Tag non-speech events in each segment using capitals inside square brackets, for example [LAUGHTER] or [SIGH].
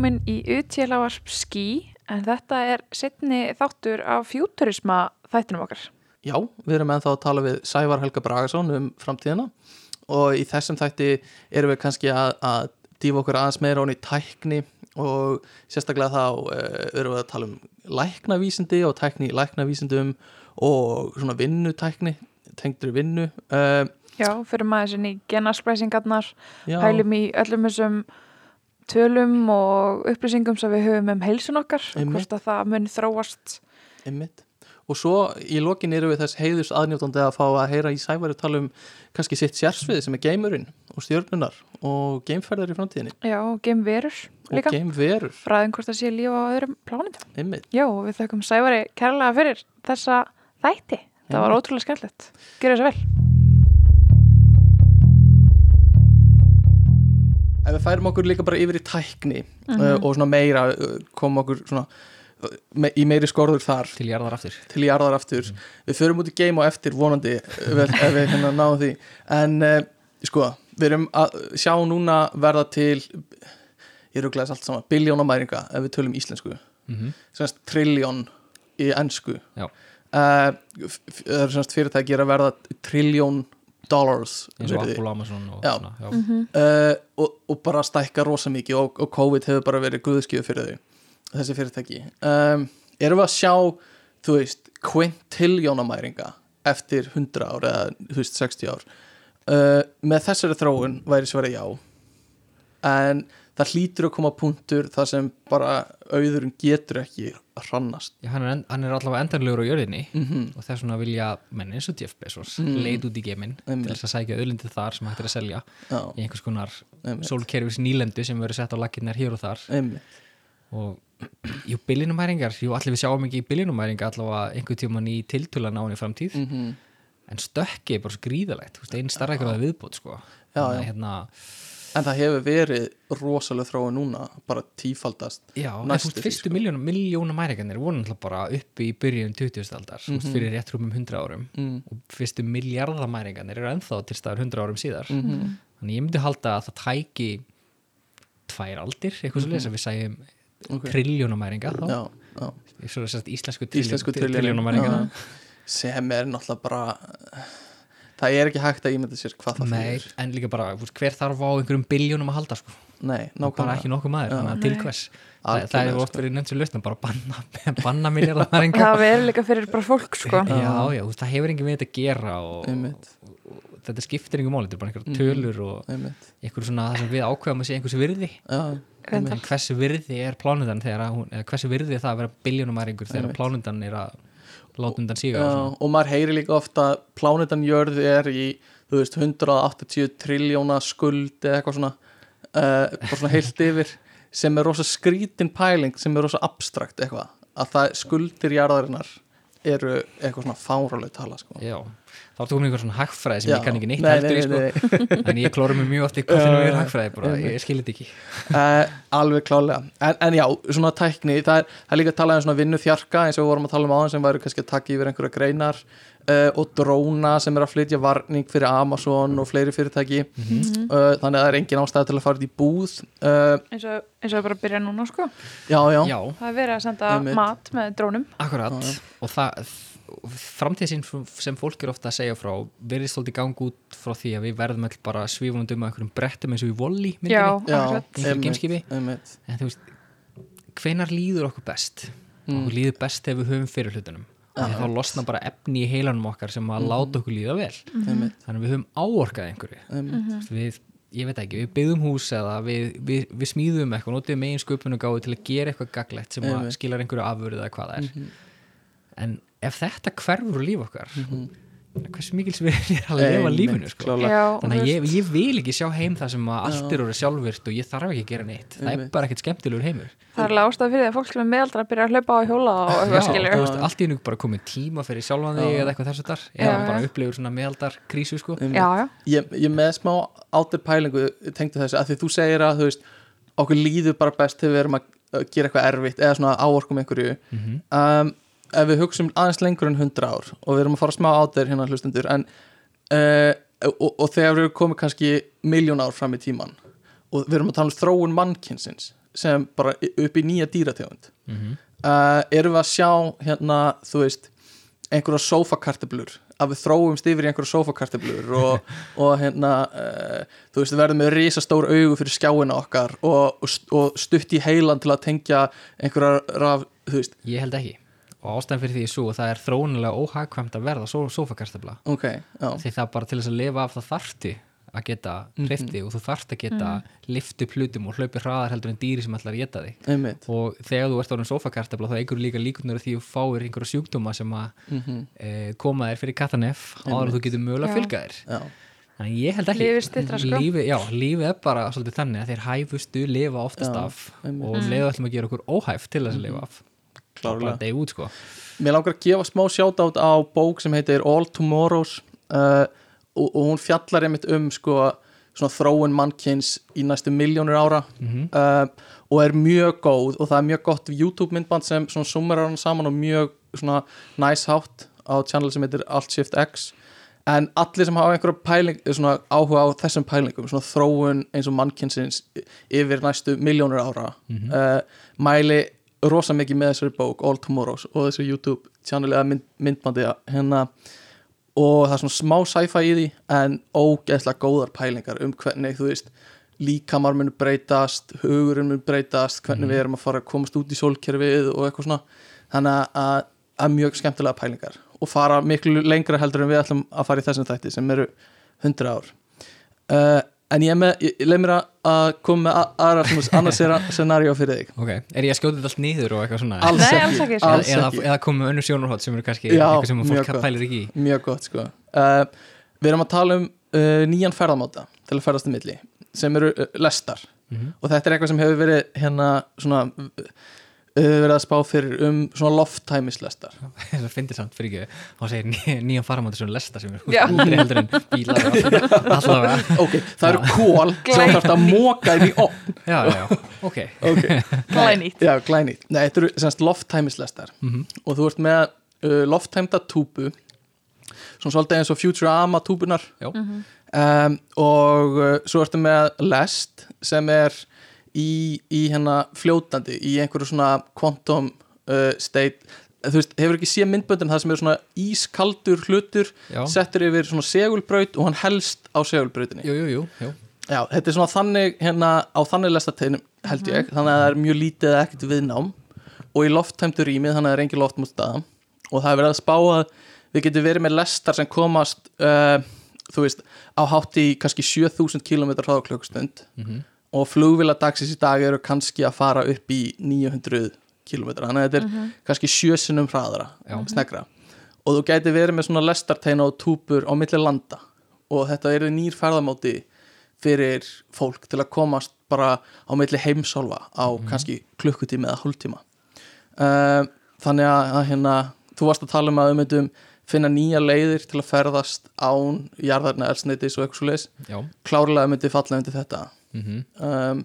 velkomin í utjélavarp skí en þetta er setni þáttur af fjúturisma þættinum okkar. Já, við erum ennþá að tala við Sævar Helga Bragason um framtíðina og í þessum þætti erum við kannski að, að dýfa okkur aðeins meira honni í tækni og sérstaklega þá uh, erum við að tala um læknavísindi og tækni í læknavísindum og svona vinnutækni, tengdur vinnu. Uh, Já, fyrir maður sinni já, pælum í öllum þessum tölum og upplýsingum sem við höfum um heilsun okkar, hvort að það muni þróast. einmitt. Og svo í lokin erum við þess heiðus aðnjótandi að fá að heyra í Sævari tala um kannski sitt sérsvið sem er geimurinn og stjörnunar og geimferðar í framtíðinni Já, og geimverur líka. og geimverur, Fræðum hvort það sé líf á öðrum einmitt. Já, og við þökkum Sævari kærlega fyrir þessa þætti. Það var ótrúlega skemmtilegt. Gjör þess að vel. Ef við færum okkur líka bara yfir í tækni Mhm. uh, og svona meira uh, koma okkur svona uh, me í meiri skorður þar. Til jarðar aftur. Til jarðar aftur. Við förum út í game og eftir vonandi ef, ef við hérna náum því. En uh, sko, við erum að sjá núna verða til ég rúglaðis allt saman, biljónamæringa ef við tölum íslensku. Mm -hmm. semst trilljón í ennsku uh, það er semst fyrirtæki að verða trilljón dollars eins og. Apple, Amazon og Já. svona já. Mhm. uh, og, og bara stækka rosa mikið og, og COVID hefur bara verið guðskjöf fyrir þau þessi fyrirtæki um, erum við að sjá þú veist, quintiljónamæringa eftir 100 ár eða þú veist 60 ár uh, með þessari þróun væri svara já en það hlýtur að koma punktur þar sem bara auðurinn getur ekki hrannast. Já, hann, er, en- hann er allavega endanlegur á jörðinni mm -hmm. og þess vegna vilja menn eins og Jeff Bezos Mm. leit út í geiminn til þess að sækja auðlindið þar sem hægt er að selja já, í einhvers konar sólkerfis nýlendu sem verður sett á lakinnar hér og þar. Einmitt. og jú, byllinumæringar jú, allir við sjáum ekki í byllinumæringa allavega einhver tíman í tiltölan á henni framtíð. Mm en stökki er bara svo gríðalegt einn starra ykkur að viðbót sko. Já, Þannig að, hérna, en það hefur verið rosalega þróun núna bara tífaldast Já, en þú veist, fyrstu sko. miljónum, miljónum mæringarnir voru náttúrulega bara uppi í byrjun 20. aldar, mm Mhm. fyrir rétt rúmum 100 árum mm og fyrstu miljardamæringarnir eru ennþá til staðar 100 árum síðar -hmm. þannig ég myndi halda að það tæki tvær aldir, eitthvað svo lesa við sæjum Ok. okay. triljónamæringa þá, já, já. að íslensku, íslensku triljónamæringa sem er náttúrulega bara það er ekki hægt að ímynda sér hvað það Nei, fyrir en líka bara, hver þarf á einhverjum biljónum að halda sko, Nei, bara nákvæmlega. ekki nokkuð maður, þannig að til hvers? Það, það er oft sko. verið nefnt sér lausna bara að banna, [LAUGHS] banna miljardamæringa Það verður líka fyrir bara fólk, sko. Já, já, það hefur engin við þetta að gera og, Einmitt, og þetta skiptir engum máli, þetta er bara einhverja Mhm. tölur og einmitt. einhver svona það sem við ákveðum að sé einhversu virði. Hversu virði er plánudan þegar að hún, eða hversu virði er það að vera biljónumæringur þegar Einmitt. plánudan er að láta undan síga og og maður heyri líka ofta að plánetan jörð er í þú veist, 180 triljóna skuld eða eitthvað svona uh, bara svona heilt [LAUGHS] yfir sem er rosa skrítin pæling sem er rosa abstrakt eitthvað að það skuldir jarðarinnar eru eitthvað svona fáraleg tala sko. Já, þá ertu komin einhver svona hagfræði sem Já. ég kann ekki neitt Nei, heldur í nei, sko nei, nei. [LAUGHS] en ég klóra mig mjög oft í hvað finnum við Já, hagfræði bara, ég skilir þetta ekki uh, alveg klálega en, en já, svona tækni það er, það er líka að tala um svona vinnuþjarka eins og við vorum að tala um áðan sem væri kannski að taka yfir einhverja greinar uh, og dróna sem er að flytja varning fyrir Amazon og fleiri fyrirtæki Mhm. uh, þannig að það er engin ástæða til að fara út í búð uh, Eins og, eins og bara að byrja núna, sko. já, já, Já, Það er verið að senda Einmitt. mat með drónum. Og framtíðsinn sem fólk er ofta að segja frá verðist þótt í gang út frá því að við verðum all bara svífundum að einhverjum brettum eins og í Wall-E myndinni en þú veist, hvenar líður okkur best? Mm. okkur líður best þegar við höfum fyrir hlutunum. Já. því þá losna bara efni í heilanum okkar sem að Mhm. láta okkur líða vel. Einmitt, þannig að við höfum áorkað einhverju. Veist, við, ég veit ekki, við byggðum hús eða við, við, við smíðum eitthvað, notum megin sköpun og gáðu til að gera eitthvað gaglegt sem skilar einhverju afurð eða hvað það er. Mhm. en ef þetta hverfur líf okkar Mhm. hversu mikils við er að lifa lífinu sko? Já, þannig að ég, ég vil ekki sjá heim það sem að allt er orðið sjálfvirt og ég þarf ekki að gera neitt. Það er bara ekkert skemmtilegur heimur. Það er alveg ástæða fyrir því að fólk sem er meðaldra byrja að hlaupa á hjóla og veist, allt í einu bara komið tíma fyrir sjálfan þig eða eitthvað þess að þar eða bara upplifur svona meðaldar krísu sko. einmitt. Já, já. ég, ég með smá átir pælingu tengdu þessu, að því þú segir að þú veist, okkur líður bara best þegar við erum að gera eitthvað erfitt eða svona áorkum einhverju. Mm um, ef við hugsum aðeins lengur en 100 ár og við erum að fara smá átir hérna hlustendur en uh, og, og þegar við komið kannski miljón ár fram í tíman og við erum að tala um þróun mannkynsins sem bara upp í nýja dýrategund Mhm. uh, erum við að sjá hérna, þú veist einhverja sófakartablur að við þróumst yfir í einhverja sófakartablur [LAUGHS] og, og hérna uh, þú veist, við verðum með risastór augu fyrir skjáina okkar og, og, st- og stutt í heilan til að tengja einhverja raf, þú veist, Ég held ekki og ástæðan fyrir því er svo að það er þróunilega óhagkvæmt að verða só sófakartabla ok, já. Því það bara til þess að lifa af það þarfti að geta Mhm. hrifti og þú þarft að geta mm. lifti plutum og hlaupi hraðar heldur en dýri sem ætlar að geta þig. Einmitt. Og þegar þú ert orðin sófakartabla þá eigur líka líkunar því að þú fáir einhverja sjúkdóma sem að mm e, koma þér fyrir katanef áður en þú getur mögulega að fylga þér. Já, Þannig að ég held ekki. Sko. Lífið- Já, lífið er bara svolítið þannig að þeir hæfustu lifa oftast Já, af og mm. leiðu ætlum að gera okkur óhæft til þess að lifa af bara klárlega deyja út sko. Mér langar að gefa smá sjátátt á bók sem heitir All Tomorrows uh, og, og hún fjallar einmitt um sko, svona þróun mannkins í næstu miljónur ára Mhm. uh, og er mjög góð og það er mjög gott YouTube myndband sem svona summerar hann saman og mjög svona nice hátt á channel sem heitir Alt Shift X. En allir sem hafa einhverja pæling, svona áhuga á þessum pælingum, svona þróun eins og mannkynsins yfir næstu miljónur ára uh, mæli rosa mikið með þessari bók All Tomorrows og þessu YouTube channel eða mynd, myndbandi hérna og það er svona smá sci-fi í því en ógeðslega góðar pælingar um hvernig þú veist líkamar mun breytast, hugurinn mun breytast hvernig við erum að fara að komast út í sólkerfið og eitthvað svona. Þannig að, að, að mjög skemmtilega pælingar og fara miklu lengra heldur en við ætlum að fara í þessum þætti sem eru 100 ár. Uh, en ég, er leið mér að- að koma með aðra svona annars [LAUGHS] scenaríu fyrir þig. Ok, er ég að skjóta þetta allt niður og eitthvað svona? Alls Nei, ekki, alls ekki, eða, alls eða, ekki. eða komið með önnur sjónarhótt sem eru kannski Já, eitthvað sem fólk pælir ekki í. Mjög gott sko. Uh, við erum að tala um uh, nýjan ferðamáta til að ferðast í milli sem eru uh, lestar. Mhm. og þetta er eitthvað sem hefur verið hérna svona verið að spá fyrir um svona lofttæmislestar. [LAUGHS] Þess að fyndi samt fyrir ekki. Og segir ný, nýjan faramátur sem lesta sem er útri heldur en bílar [LAUGHS] ok, það eru kól sem þarf að móka inn í opn já, já, ok. Ok, [LAUGHS] glænýtt. Já, glænýtt. Nei, þetta eru semst lofttæmislestar. Mhm. og þú ert með uh, lofttæmda túbu svona svolítið eins og Futurama túbunar Já. um, og uh, svo ertu með lest sem er í, í hérna fljótandi í einhverju svona quantum uh, state þú veist, hefur ekki séð myndböndin það sem er svona ískaldur hlutur Já. settur yfir svona segulbraut og hann helst á segulbrautinni jú, jú, jú. Já, þetta er svona þannig hérna á þannig lestateinum held ég þannig að það er mjög lítið eða ekkert viðnám og í lofttæmdu rýmið þannig að það er engin loftmústaða og það er verið að spá að við getum verið með lestar sem komast uh, þú veist, á hátt í kannski 7000 km hraða á klukkustund Mhm. Og flugvila dagsins í dag eru kannski að fara upp í 900 km þannig að þetta er kannski sjösunum hraðara Já. snegra. Og þú gæti verið með svona lestarteina og túpur á milli landa. Og þetta eru nýr ferðamóti fyrir fólk til að komast bara á milli heimsálfa á kannski klukkutíma eða hálftíma. Uh, þannig að, hérna, þú varst að tala um að um myndum finna nýja leiðir til að ferðast án jarðarna elsneitis og eitthvað svo leis já. klárlega myndi falla undir þetta Mm um,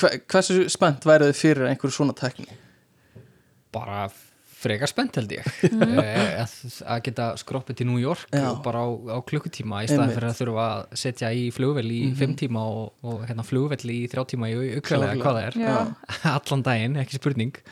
hver, hversu spennt værið þið fyrir einhverju svona tekni? bara frekar spennt held ég [LAUGHS] Eh, að, geta skroppið til New York Já. bara á, á klukkutíma í staðan fyrir að þurfa að setja í flugvel í fimm tíma og, og hérna, flugvel í þrjá tíma í aukvælega Klárlega. hvað það er Já. [LAUGHS] allan daginn, ekki spurning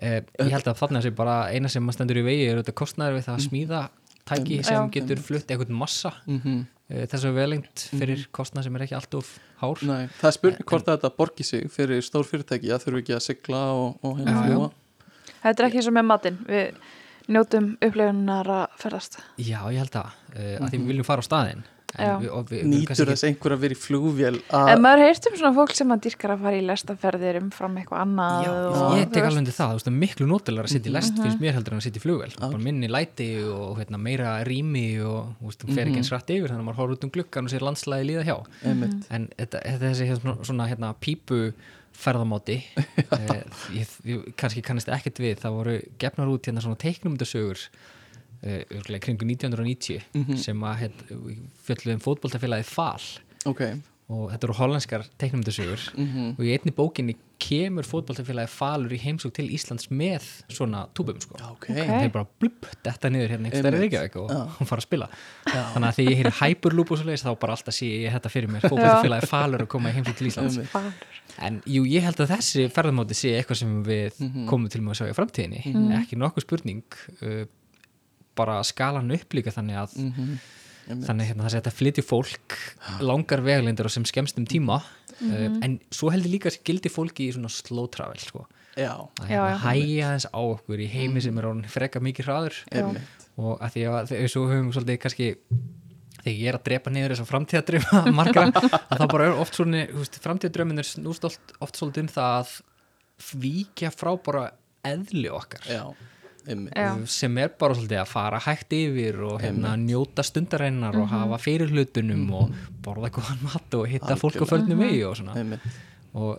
eh, ég held að þarna sé bara eina sem maður stendur í vegi er auðvitað kostnæður við það að smíða tæki sem getur flutt eitthvað massa Mm -hmm. Eh, þess að velengt fyrir kostnæð sem er ekki allt of hár. Nei, það er spurning hvort að þetta borgi sig fyrir stór fyrirtæki. Að þurfu ekki að sigla og, og hérna fljúa Þetta er ekki eins og með matinn. Við njótum upplifunar að ferðast. Já, ég held að, uh, að því við viljum fara á staðinn. en. Við, við, nýtur þess einhver að vera í flugvél En að maður heyrst um svona fólk sem að dýrkar að fara í lestaferðir umfram eitthvað annað Já, og, ég tek alveg undir það, þú veist, það er miklu nótilega að sitja í Mhm. lest finnst mér heldur en að sitja í flugvel bara minni læti og hérna, meira rými og þú veist, þú fer ekki eins rætt yfir þannig að maður horfður út um gluggan og sér landslæði líða hjá. Einmitt, en þetta, þetta þessi hérna, svona hérna, pípu ferðamáti [LAUGHS] eh, ég, ég kannski kannast ekkert við það voru gefnar út hérna svona teiknumundasögur eh, í kringu 1990 Mhm. sem að heit, fjöldluðum fótboltafélagið FAL ok og þetta eru hollenskar teiknumundasögur mm og í einni bókinni kemur fótboltafélagi falur í heimsók til Íslands með svona túbum sko. ok, Ok. þeir bara blupp, detta niður hérna einhvers stærri Einmitt. Reykjavík og Já. [LAUGHS] hún fara að spila þannig að þegar ég heyri Hyperloop og svo leiðis þá bara alltaf sé ég þetta fyrir mér fótboltafélagi falur að koma í heimsók til Íslands. En jú, ég held að þessi ferðamóti sé eitthvað sem við Mhm. komum til með að sjá í framtíðinni ekki nokkuð spurning uh, bara skalan upp líka þannig að Mhm. Einmitt. þannig hérna, það að flytja fólk langar veglindur og sem skemmst um tíma uh, en svo heldur líka að gildi fólki í svona slow travel sko. Já, að hérna, hæja þess á okkur í heimi sem er orðinn freka mikið hraður Já. og að því að svo höfum við svolítið kannski þegar ég er að drepa niður þessa framtíðadröma [LAUGHS] margra, að þá bara er oft svona framtíðadröminir snúst oft, oft svolítið um það að víkja frá bara eðli okkar Já. Sem er bara svolítið að fara hægt yfir og hérna, njóta stundareinar og hafa fyrir hlutunum og borða góðan mat og hitta fólk á förnum vegi og svona. Einmitt. Og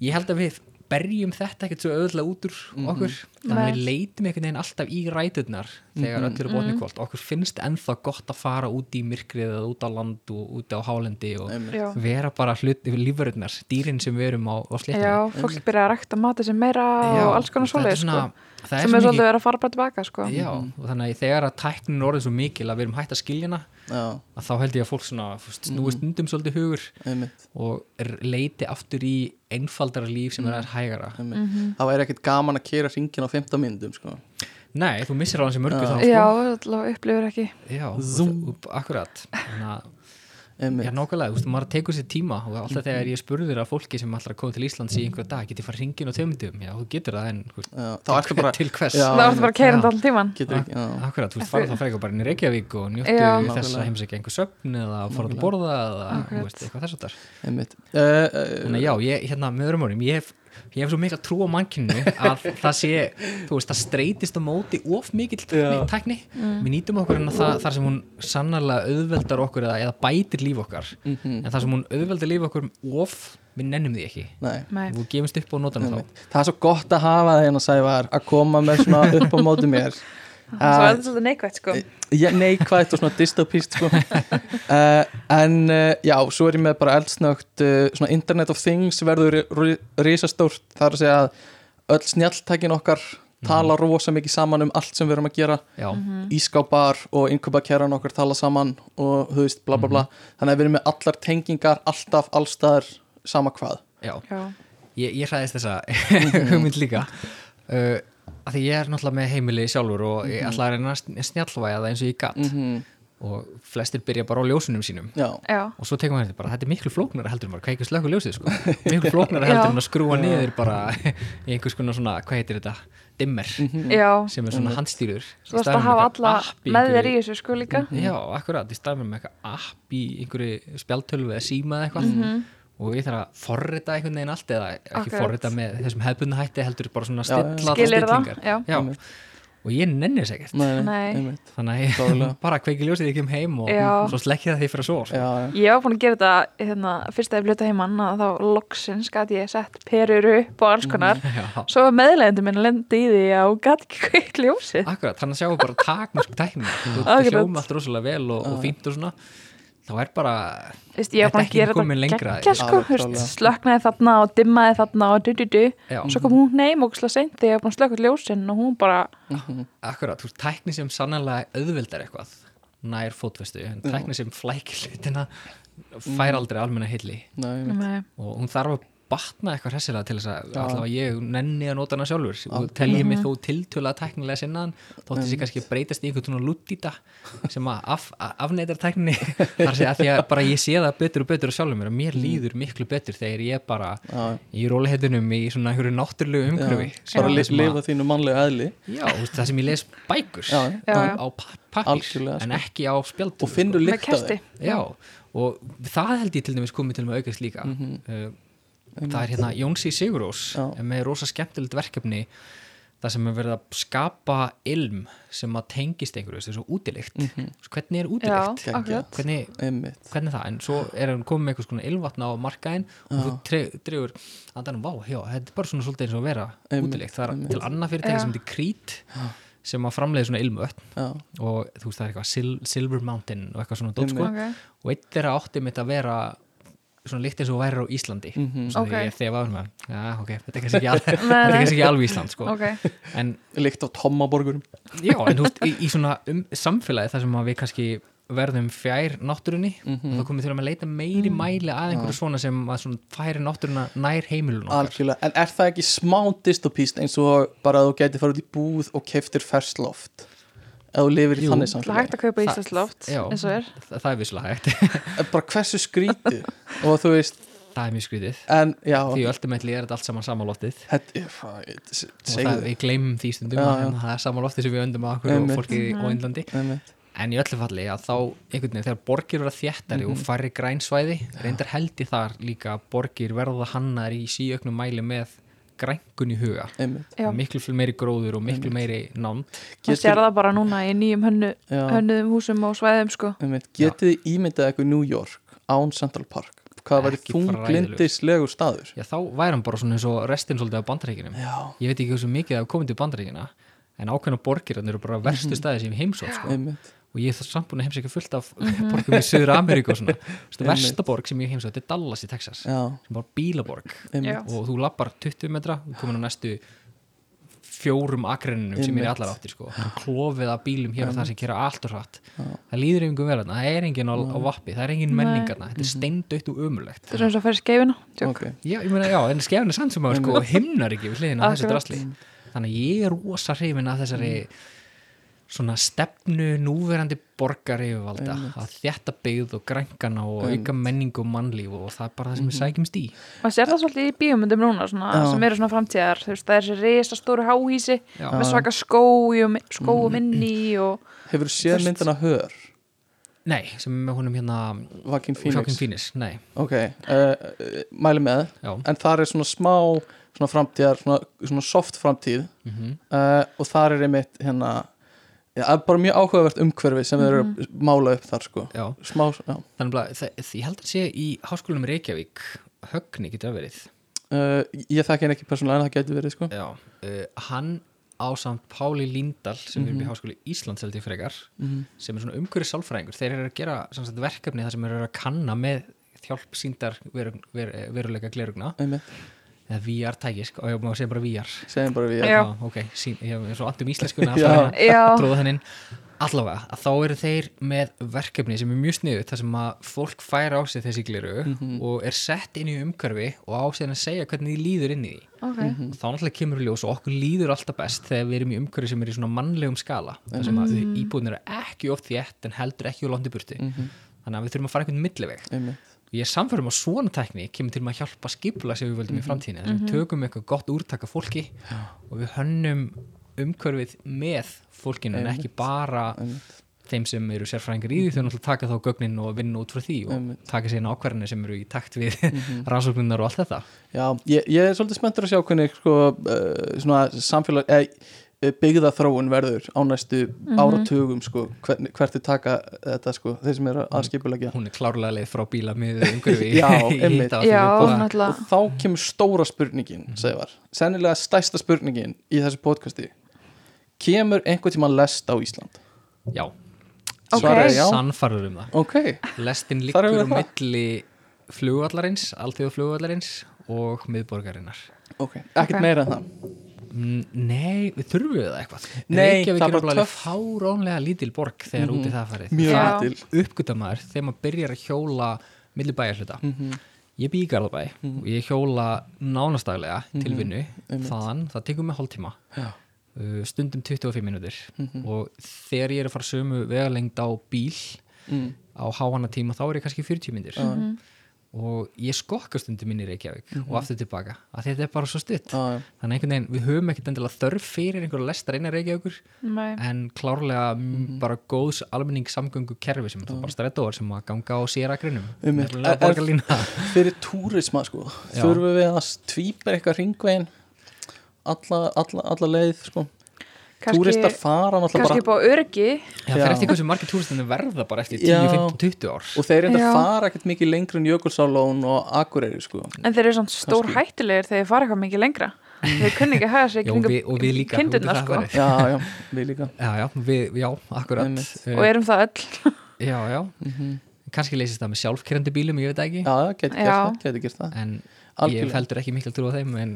ég held að við berjum þetta ekkert svo auðvitað út úr okkur þannig að við leitum einhvern veginn alltaf í ræturnar þegar öllu er botni kvöld okkur finnst ennþá gott að fara út í myrkrið eða út á land og út á hálendi og Einmitt. Já. vera bara hlut yfir lífverðnar dýrin sem við erum á, á sléttinni Já, fólk byrja að rækta mati sem meira og alls konar svoleið sko. Það sem er svolítið verið að fara bara tilbaka sko. Já, og þannig að þegar að tæknin orðið svo mikil að við erum hægt að skilja hana Já, að þá held ég að fólk svona snúi stundum svolítið hugur einmitt. og leiti aftur í einfaldara líf sem er aðeins hægara. Einmitt. Það væri ekkert gaman að kera ringin á 15 myndum sko. Nei, þú missir á hans í mörgu þá Já, sko. alltaf upplifur ekki. Já, Zoom. akkurat. Þannig að Já, nákvæmlega, þú veist, maður tekur sér tíma og alltaf þegar ég spurður að fólki sem alltaf koma til Íslands í einhverja dag, getið fara hringin og tömyndum já, þú getur það en þú veist, Já, þá ertu bara til hvers? Já, Það varst bara einmitt. keirandi Já. allan tíman Getur Akkurat, þú veist, fara þá frekar bara inn í Reykjavík og njóttu Já. þess að heimsækja einhver söfn eða fara að borða eða eitthvað þess að þar Einmitt. Uh, uh, Þannig að já, ég, hérna, með öðrum orðum, ég hef ég hef svo mikla trú á mannkinu að [LAUGHS] það sé, þú veist, það streytist á móti of mikill Já. tækni, tækni. við nýtum okkur en það, þar sem hún sannarlega auðveldar okkur eða, eða bætir líf okkar. Mhm, en þar sem hún auðveldar líf okkur of við nennum því ekki. Nei. Og gefumst upp á nótanum þá. Það er svo gott að hafa það hérna Sævar að koma með svona [LAUGHS] upp á móti mér Svo uh, er þetta svolítið neikvægt sko. Ég, neikvægt og svona dystopist sko. uh, [LAUGHS] en uh, já, svo er ég með bara eldsnögt uh, svona Internet of Things verður ri- risastórt. Það er að segja að öll snjalltækin okkar tala rosa mikið saman um allt sem við erum að gera. Já, ískápar og innköpakerran okkar tala saman og þú veist bla bla bla. Þannig að við erum með allar tengingar alltaf allstaðar sama hvað. Já, Já, ég, ég hræðist þessa [LAUGHS] hugmynd líka. Uh, að því ég er náttúrulega með heimili sjálfur og ég ætla að reyna að sn- snjallvæða það eins og ég gatt mm og flestir byrja bara á ljósunum sínum. Já, já, og svo tekum við þetta bara, þetta er miklu flóknara heldur en bara kveikja slöku ljósið sko. [LAUGHS] miklu flóknara heldur en að skrúa niður bara í einhvers konar svona, hvað heitir þetta dimmer, já. sem er svona handstýrur Þú varst að hafa alla með þér í þessu sko líka. Já, akkurat, í staðum með eitthvað app í einhverju spjaltölu eða síma eða eitthvað. Mhm. Og ég þarf að forrita einhvern veginn allt eða ekki Akkurat. forrita með þessum hefbundna hætti heldur bara svona stilla stillingar. já. já. og ég nenni þess ekkert nei, Nei. þannig að ég Klárlega. [LAUGHS] bara kveiki ljósið ekki um heim og Já. svo slekkja það því fyrir svo já, já. Ég var búin að gera þetta hérna, fyrst að ég fluta heimann að þá loksins gæti ég sett perur upp og alls konar [LAUGHS] já Svo var meðlegendur minn að lenda í því að hún gæti ekki kveikt ljósið Akkurat, þannig að sjáum við bara takmörk tækni þú hljóma allt rosalega vel og, og fínt og svona þá er bara, Vist, Ég var ekki gera komin þetta lengra. sko. Slöknaði þarna og dimmaði þarna og du du du. Svo kom hún heim og seint þegar ég var búin að slökka ljósin og hún bara akkurat, þú veist, tækni sem sannlega auðveldar eitthvað nær fótvestu, en tækni sem flækir hlutina fær aldrei almenna hilli og hún þarf að batna eitthvað hressilega til þess að allavega ég nenni að nota hana sjálfur. Og Algjörlega. telji mig þó tiltöla tæknilega sinnaðan þótti þessi kannski breytast í einhvern svona lúttýta sem að af, að afneitar tækni [LAUGHS] þar sé að því að bara ég sé það betur og betur á sjálfur mér og mér líður miklu betur þegar ég bara Já, í rólihetunum í svona einhverju náttúrulegu umhverfi bara að- að- lifa þínu mannlega eðli. Já, það sem ég les bækur Já, Já, á, já. á pa- pappír Algjörlega, en sko. ekki á spjaldum og finnur kesti þeim. Já, og það held ég til dæmis komið til með aukast líka. Uh, það er hérna Jónsi Sigurós. Já. með rosa skemmtilegt verkefni það sem er verið að skapa ilm sem að tengist einhverju þessu útilikt, Mhm. hvernig er Já, útilikt akkurat. Hvernig, hvernig er það, en svo er hann komið með eitthvað svona ilvatna á markaðin og þú dregur andanum, vá, já, þetta er bara svona svolítið eins og að vera Einmitt, útilikt, það er einmitt. til annað fyrirtæki Já. sem þetta er krít sem að framleiði svona ilmvötn já, og þú veist það er eitthvað Sil Silver Mountain og eitthvað svona dót sko. Ok. og eitt þeirra átti mitt að vera svona líkt eins og væri á Íslandi. Mhm. svo Ok. þegar ég þegar var með já ok, þetta er kannski ekki, al, [LAUGHS] er ekki alveg Ísland sko. Ok, en lykt á tommaborgurum. Já, en þú veist í, í svona um, samfélagi þar sem við kannski verðum fjær náttúrunni Mhm. og þá komum við þurfum að leita meiri mæli að einhverju svona sem að svona færi náttúruna nær heimilun okkar. Algjörlega, en er það ekki smá dystopíst eins og bara að þú gæti fara út í búð og keftir fersloft ef þú lifir í Jú. þannig Það er samfélagi hægt að kaupa Það- íslandsloft já. eins og er. Þa, það er visslega hægt, [LAUGHS] bara hversu skrítið. [LAUGHS] Og þú veist, það er mjög skrítið. En já. Því ultimately er þetta allt saman sama loftið. Þetta, ég, það, ég, og það, við gleymum því stundum Já, að já. hérna, það er sama loftið sem við öndum að okkur og fólki á Índlandi þið en í öllu falli að þá einhvern veginn þegar borgir verða þéttari Mhm. og færri grænsvæði reyndar held ég þar líka að borgir verða hannar í síöknum mæli með grængun í huga. Miklu fyrir meiri gróður og miklu meiri nánd. Það sér það bara núna í nýjum hönnu, hönnuðum húsum og svæðum sko. Getið þið ímyndað eitthvað New York án Central Park? Hvað væri þunglindislegu staður? Já þá væri hann bara svona eins og restin svolítið af bandaríkinum já, ég veit ekki hversu mikið það komið til bandaríkina en ákveðna borgir þannig eru bara verstu staði sem heimsótt sko. Og ég er það samt búin að heimsækja fullt af borgum í Suður Ameríku og svona. [LAUGHS] Vistu, Einmitt. versta borg sem ég heimsótt er Dallas í Texas sem já, er bara bílaborg. Einmitt. Og þú lappar 20 metra og komin á næstu fjórum akreninum sem er í Einmitt. allar áttir sko. Bara klofið af bílum hér og það sem kera allt og hratt. Það líður einhverjum vel það er enginn á, á vappi það er enginn menningarna, þetta er steindautt og umulegt Það er eins og að færi skeifina Tjók. ok, já, ég meina, já, en skefin er sann sem að sko, himnar ekki við hliðina þessu drasli. Þannig að ég er rosa hrifin af þessari svona stefnu núverandi borgar yfirvalda að þjætta byggð og grænkana og auka menningu og mannlíf og það er bara það sem við sækjumst í. Maður sér það svolítið í bíómyndum núna svona, sem eru svona framtíðar. Þú veist, það er þessi risa stóru háhísi Já. með svaka skóum, skóum inni og hefur séð Fyrst- myndina hör? Nei, sem er með honum hérna Joaquin Phoenix. Phoenix, nei, ok, uh, mæli með. Já. En þar er svona smá svona framtíðar, svona, svona soft framtíð. Mm uh, og þar er einmitt hérna já, það er bara mjög áhugavert umhverfi sem þeir eru að mála upp þar sko. Já, smá, já. Þannig að ég held að sé í háskólanum í Reykjavík högni getur að verið? Uh, ég þekki henni ekki persónulega en það getur verið sko. Uh, hann ásamt Páli Líndal sem er upp Mhm. í háskóli Íslands held ég frekar mm sem er svona umhverju sálfræðingur. Þeir eru að gera sagt, verkefni þar sem eru að kanna með hjálp síndar veru, ver, veruleika glerugna. Einmitt, eða VR tæki, sko, og ég má segja bara VR segjum bara við Já. ok, sín, ég er svo andum íslenskuna tróða þennin allavega, að þá eru þeir með verkefni sem er mjög sniðu þar sem að fólk fær á sig þessi gliru Mhm. og er sett inn í umhverfi og á sig að segja hvernig því líður inn í því. Ok, Mhm. og þá náttúrulega kemur í ljós og okkur líður alltaf best þegar við erum í umhverfi sem er í svona mannlegum skala þar sem að Mhm. íbúðin eru ekki oft þétt en heldur ekki úr landi burti Mhm. þannig að við þurfum að fara einhvern milliveg ég er samfærum að svona tækni kemur til að hjálpa skipula sem við Mhm. völdum í framtíðinu þess að við tökum eitthvað gott úrtaka fólki og við hönnum umhverfið með fólkinu en ekki bara einmitt. þeim sem eru sérfræðingar í því þau náttúrulega taka þá gögnin og vinna út frá því og Einmitt. taka sér ákvarðinir sem eru í takt við Mhm. [LAUGHS] rannsóknunar og allt þetta já, ég, ég er svolítið spenntur að sjá hvernig sko, uh, svona samfélag eh, byggða þróun verður á næstu áratugum sko, hvernig, hvert er taka þetta sko, þeir sem eru að skipulegja hún er klárlega leið frá bíla með umhverfi [LAUGHS] Já, einmitt. og þá kemur stóra spurningin segvar, sennilega stærsta spurningin í þessu podcasti. Kemur einhvern tíma lest á Ísland? Já, Ok. Svarið já. sannfarður um það. Ok, lestin liggur það. milli flugvallarins, alþjóðu flugvallarins og miðborgarinnar. Ok, ekkert meira en það? Mm, Nei, við þurfum við það eitthvað Nei, Reykjavík það er bara töff. fáránlega lítil borg þegar Mhm. út í það farið mjög Já. lítil uppgöta maður þegar maður byrjar að hjóla milli bæjarhluta Mhm. ég bý í Garðabæ og ég hjóla nánastaglega til vinnu Mhm. Þaðan, það tekur mig hálftíma Já. uh, stundum 25 minútur Mhm. og þegar ég er að fara sömu vegalengd á bíl mm. á háana tíma þá er ég kannski 40 mínútur Já. Og ég skokka stundum inn í Reykjavík og aftur tilbaka, að þetta er bara svo stutt Mhm. Já. þannig einhvern veginn, við höfum ekkert endilega þörf fyrir einhverja lestar inn að Reykjavíkur Nei. en klárlega Mhm. mm bara góðs almenningssamgöngu kerfi sem er þá bara strætóar sem að ganga á Einmitt. nefnilega En- en- borgarlína [LAUGHS] fyrir túrisma sko þurfum við að tvípa eitthvað ringvegin alla, alla, alla leið sko túristar fara náttúrulega kannski bara upp á örgi Já, það er eftir hversu margir túristinu verða bara eftir 10, Já. 15, 20 ár. Og þeir reynda að fara ekkert mikið lengur en Jökulsálón og Akureyri sko. En þeir eru svona stór hættulegir þegar þeir fara eitthvað mikið lengra. Þeir kunni ekki að hafa í kindurnar það sko. Farið. já, já, við líka. Já, já, við, já, akkurat. Eh, og erum það öll. Já, já, kannski leysist það með sjálfkerrandi bílum, ég veit það ekki. Já, já, geti gert það, geti en ég algjörlega. feldur ekki mikil trú á þeim en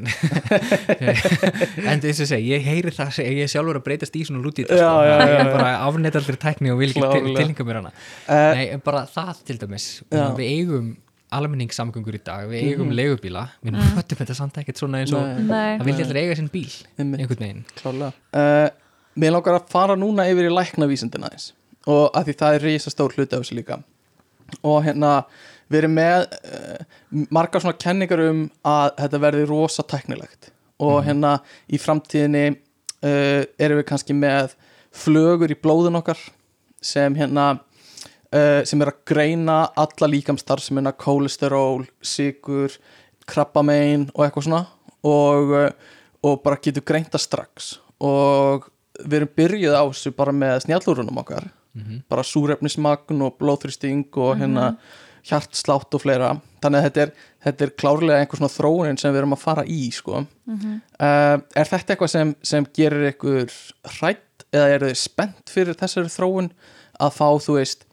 [LAUGHS] en þess að segja, ég heyri það ég er sjálfur að breytast í svona lúti Já, já, já, ég er bara afnetaldri tækni og vil ekki til, Klárlega. tilhinga mér hana. Uh, Nei, bara það til dæmis. Já. við eigum almenningssamgöngur í dag við eigum Mhm. leigubíla við Mm. höfum þetta samt ekkert svona eins og það vilja allir eiga sinn bíl einhvern veginn. Uh, Mér langar að fara núna yfir í læknavísindina og að því það er risastór hluti af þessu líka. Og hérna við erum með uh, margar svona kenningar um að þetta verði rosa tæknilegt. Og Mhm. hérna í framtíðinni uh, erum við kannski með flögur í blóðun okkar sem hérna uh, sem er að greina alla líkamstarfsemina kólesteról, sigur krabbamein og eitthvað svona. Og, uh, og bara getur greinta strax. Og við erum byrjuð á þessu bara með snjallúrunum okkar. Mhm. bara súrefnismagn og blóðþrýsting og hérna hjartslátt og fleira þannig að þetta er, þetta er klárlega einhver svona þróunin sem við erum að fara í sko. Mhm. uh, er þetta eitthvað sem, sem gerir ykkur hrætt eða eru þið spennt fyrir þessari þróun að fá þú veist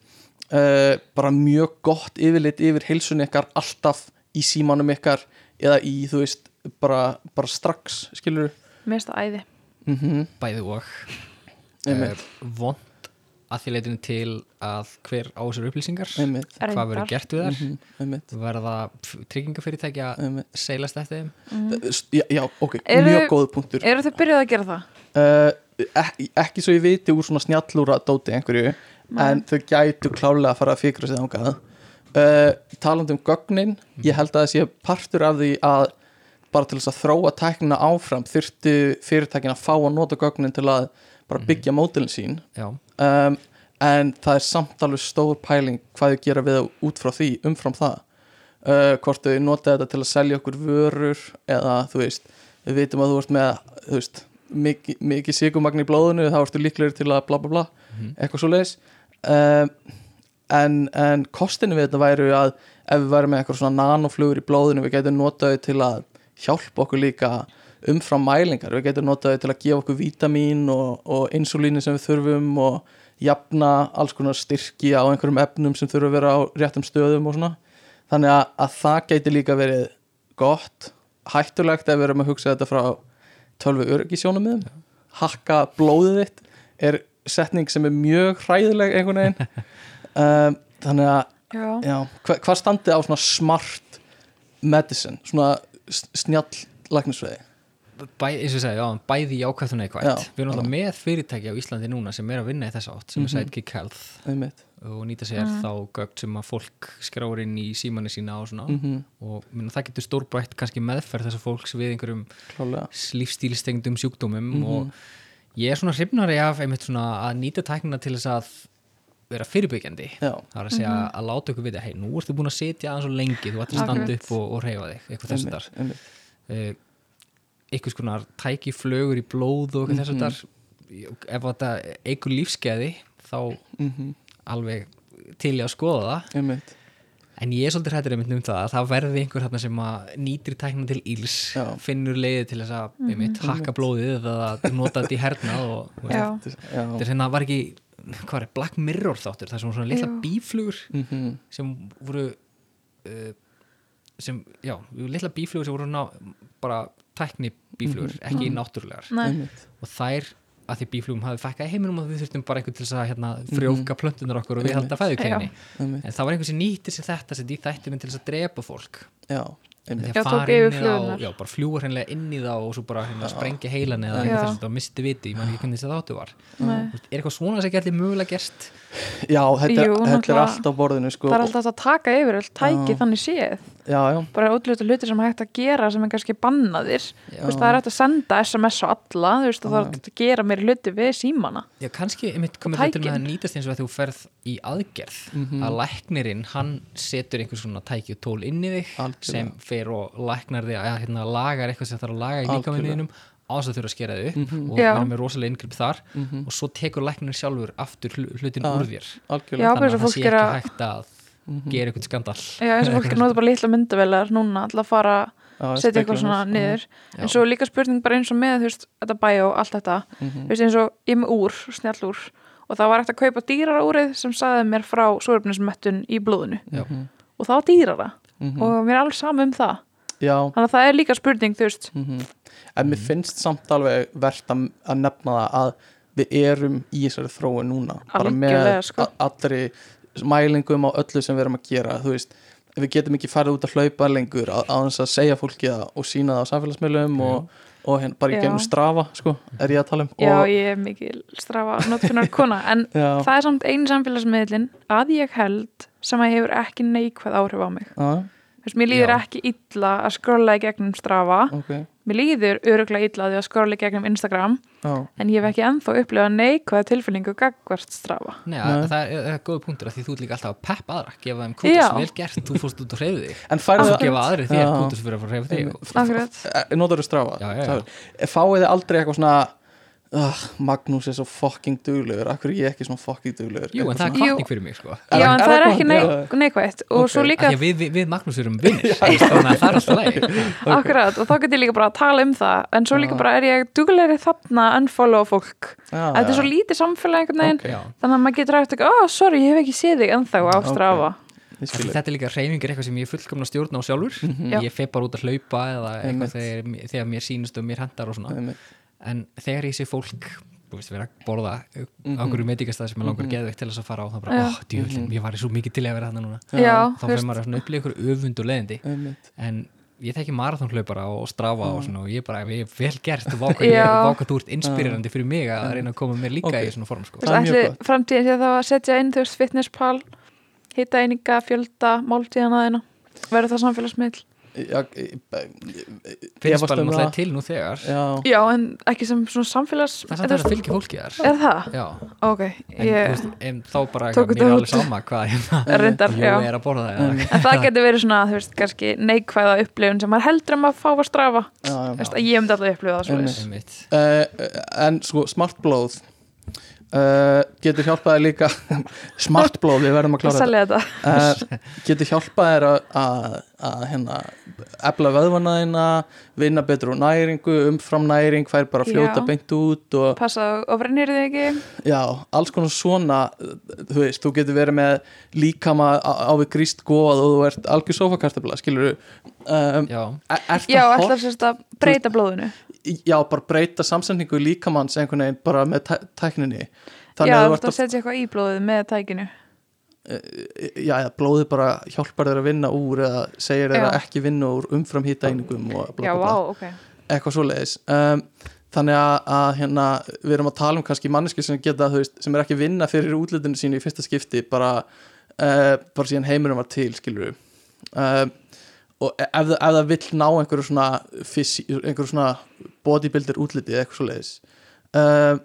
uh, bara mjög gott yfirlit yfir heilsun ykkar alltaf í símanum ykkar eða í þú veist bara, bara strax skilur finnst það æði mm -hmm. bæði og uh, vond að því leitinu til að hver á þessar upplýsingar einmitt, hvað verður gert við þær. Mm einmitt, verða einmitt. seilast eftir þeim? Já, já, ok, Eru- mjög góð punktur. Eru þau byrjuð að gera það? uh, ekki, ekki svo ég viti úr svona snjallúra dóti einhverju en þau gætu klálega að fara að fikra sig þangað. Uh, talandi um gögnin ég held að það sé partur af því að bara til þess að þróa tæknina áfram þurftu fyrirtækin að fá að nota gögnin til að bara byggja mótilin sín. Já, um, en það er samt alveg stór pæling hvað þau gera við út frá því umfram það uh, hvort þau nota þetta til að selja okkur vörur eða þú veist, við vitum að þú ert með þú veist, mikið, mikið sigumagn í blóðinu þá ertu líklegir til að bla bla bla Mhm. eitthvað svo leiðis um, en, en kostinu við þetta væru að ef við værum með eitthvað svona nanoflugur í blóðinu við getum notaði til að hjálpa okkur líka umfram mælingar. Við getum notaði til að gefa okkur vítamín og, og insulíni sem við þurfum og jafna alls konar styrki á einhverjum efnum sem þurfa að vera á réttum stöðum og svona. Þannig að, að það geti líka verið gott hættulegt ef við erum að hugsa þetta frá tölvu öryggisjónum hakka blóðið þitt er setning sem er mjög hræðileg einhvern veginn. Um, [LAUGHS] þannig að Já, já, hva, hvað standið á svona smart medicine svona snjall læknisfræði Bæ, eins og ég segi, já, bæði jákvæmt og neikvægt Já, við erum alltaf með fyrirtæki á Íslandi núna sem er að vinna í þess átt sem Mhm. er Sidekick Health. Einmitt. Og nýta sér Mm. þá gögt sem að fólk skráir inn í símanni sína og svona. Mm og minna, það getur stórbætt kannski meðferð þessar fólks við einhverjum lífstílstengdum sjúkdómum Mhm. og ég er svona hrifnari af einmitt svona að nýta tæknina til þess að vera fyrirbyggjandi. Já, það er að segja að láta ykkur vita hei, nú ertu búin að sitja aðeins og lengi þú ætti að standa upp og, og reyfa þig eitthvað þess að einmitt, einmitt. ykkur skonar tæki flögur í blóð og eitthvað þess Mhm. að ef þetta eigur lífskeiði þá Mm alveg til ég að skoða það. Einmitt. En ég er svolítið hrættur einmitt um það að það verði einhver þarna sem að nýtir tækna til íls Já. finnur leiði til þess að einmitt, hakka blóðið eða nota þetta í hernað og þetta er hérna var ekki hvað er, Black Mirror þáttur? Það er svona, svona litla bíflugur mm sem voru uh, sem, já, litla bíflugur sem voru ná, bara tækni bíflugur, ekki náttúrulegar. Nei, og þær að því bíflugum hafi fækkað í heiminum og við þurftum bara einhvern til að hérna, frjóka plöntunar okkur og við halda fæðukeginni einmitt, en það var einhvern sem nýttir sér þetta sem í þættinu til þess að drepa fólk. Já, því að Já, flugurnar. já, bara fljúa hreinlega inn í þá og svo bara hérna, sprengja heilan eða þess að það misti viti, ég man ekki hvernig þetta þáttu var. Nei. Er eitthvað svona sem gæti mögulega gerst? Já, þetta, Jú, er, þetta er allt á borðinu sko, Það er alltaf að taka yfir tæki Já. þannig séð já, já, bara útlötu hlutir sem hægt að gera sem er kannski bannaðir veist, það er hægt að senda SMS á alla þú veist, og það er hægt að gera meiri hluti við símana Já, kannski, einmitt komið Og þetta með að nýtast eins og að þú ferð í aðgerð Mhm. að læknirinn, hann setur einhver svona tæki og tól inn í þig Algjörlega. sem fer og læknar þig að hérna, lagar eitthvað sem þarf að laga í Algjörlega. líkaminninum á þess að þurfa að skera þig upp Mhm. og Já. vera með rosalega inngrip þar Mhm. og svo tekur læknirinn sjálfur aftur hlu- hlutin úr þér algjörlega Já, bara þannig og að það fólk sé ekki hægt að Mhm. gera eitthvað skandal Já, eins og fólk er nota bara litla myndavelar núna alltaf að fara Já, setja eitthvað svona niður Já. en svo líka spurning bara eins og með þú veist, þetta bæ og allt þetta Mhm. þú veist eins og ég með úr, snjallúr og það var eftir að kaupa dýrara úrið sem saði mér frá súrefnismettun í blóðinu Já. Mhm. og það var dýrara Mhm. og mér er alls sama um það já þannig að það er líka spurning, þú veist mm en mér finnst samt alveg verðt að, að nefna það að við erum í þessari þróun núna bara með Algjörlega, sko. allri mælingum á öllu sem við erum að gera. Þú veist, við getum ekki farið út að hlaupa lengur á, þess að segja fólki það og sína það á samfélagsmiðlum og, og hérna, bara í Já. gennum strafa sko, er ég að tala um. Já, og, ég er mikil strafa notkunar kona en [LAUGHS] já, það er samt einu samfélagsmiðlin að ég held sem að hefur ekki neikvæð áhrif á mig. Já, Þú veist, mér líður Já. ekki illa að skrolla í gegnum strafa ok mér líður öruglega illa að í gegnum Instagram já, en ég hef ekki ennþá upplifað neikvæða tilfinningu gagvart strafa Nei, Nei. að, það er, er góð punktur að því þú ert líka alltaf að peppa aðra gefa þeim kútur sem vel gert, þú fórst út og hreyfði þig. En það gefa aðri þér kútur sem fyrir að fara að hreyfa þig. Notar þú strafa Já, já, já. Sagði- fáið þið aldrei eitthvað svona uh, Magnús er svo fucking duglegur akkur er ég ekki svona fucking duglegur Jú, en það er kvartning fyrir mig sko. Er Já, það- en er það er ekki gott? neik neikvætt og Ok. svo Af líka við, við, við Magnús erum vinnir [LAUGHS] þannig að það er alltaf lægi [LAUGHS] Akkurat, og þá get ég líka bara að tala um það en svo líka bara er ég duglegri þarna að unfollow fólk Já, þetta er svo lítið samfélag einhvern veginn Ok. Já. þannig að maður getur rætt ekki, oh sorry, ég hef ekki séð þig ennþá á Ok. strafa Ég skil þig. Þetta er líka reyfingur eitthvað sem ég er fullkomna stjórn á sjálfur Já. Ég feg bara út að hlaupa eða eitthvað þegar, þegar mér sýnist og mér hendar og svona Einmitt. En þegar ég sé fólk þú veist, vera að borða mm Mhm. -hmm. á einhverju meitingastæð sem er langar geðveikt til þess að fara á það bara, Já. ó, djúvöldin, ég var svo mikið til í að vera þarna núna Já, þá fyrir maður svona upplýða ykkur öfund og leðindi en ég þekki marathonhlaupara og strafa og svona og ég bara, ég er vel gert og þú ert inspirerandi fyrir mig að reyna að koma mér líka Ok. í svona form sko. þú Það er veist, mjög ætli gott. framtíðin sé þá að setja inn þú veist fitnesspal hita eininga, fjölda, máltíðana þeina verður það samfélagsmiðl finnst bara um náttúrulega það. til nú þegar Já, Já, en ekki sem svona samfélags það er samt að fylgja fólki þar Er það? Já, Ok, en þú ég, veist, en þá bara Tók mér er alveg sama hvað hérna Jó já er að borða það eða- En það getur verið svona, þú veist, kannski neikvæða upplifun sem maður heldur um að fá að strafa já, já. Þú veist, að ég myndi alltaf upplifa það. Uh, en sko smart blóð uh, getur hjálpaði líka. [LAUGHS] Smart blóð, við verðum að klára þetta. uh, getur hjálpaði þér að, að, að hérna, efla vöðvanaðina vinna betur úr næringu umfram næring, fær bara fljóta Já. beint út og Passa og brennir þig ekki? Já, alls konar svona þú veist, þú getur verið með líkama á, við gríst góð og þú ert algjör sofakartabla, skilur um, Já, er, er Já, ætlar sérst að breyta blóðinu já, bara breyta samsendingu líkamanns einhvern veginn bara með tæ tækninni. Já, þannig að þú setja eitthvað í blóðið með tækinu. Já, eða blóðið bara hjálpar þér að vinna úr eða segir Já. að ekki vinna úr umfram hýtaeiningum Já, vá, ok. Eitthvað svoleiðis. Um, þannig að, að hérna, við erum að tala um kannski manneski sem geta, þú veist, sem er ekki vinna fyrir útlitinu sínu í fyrsta skipti bara, uh, bara síðan heimurum var til skilur um, og ef, það- ef það vill ná einhverju svona, fysi, einhverju svona bodybuilder útliti eða eitthvað svoleiðis um,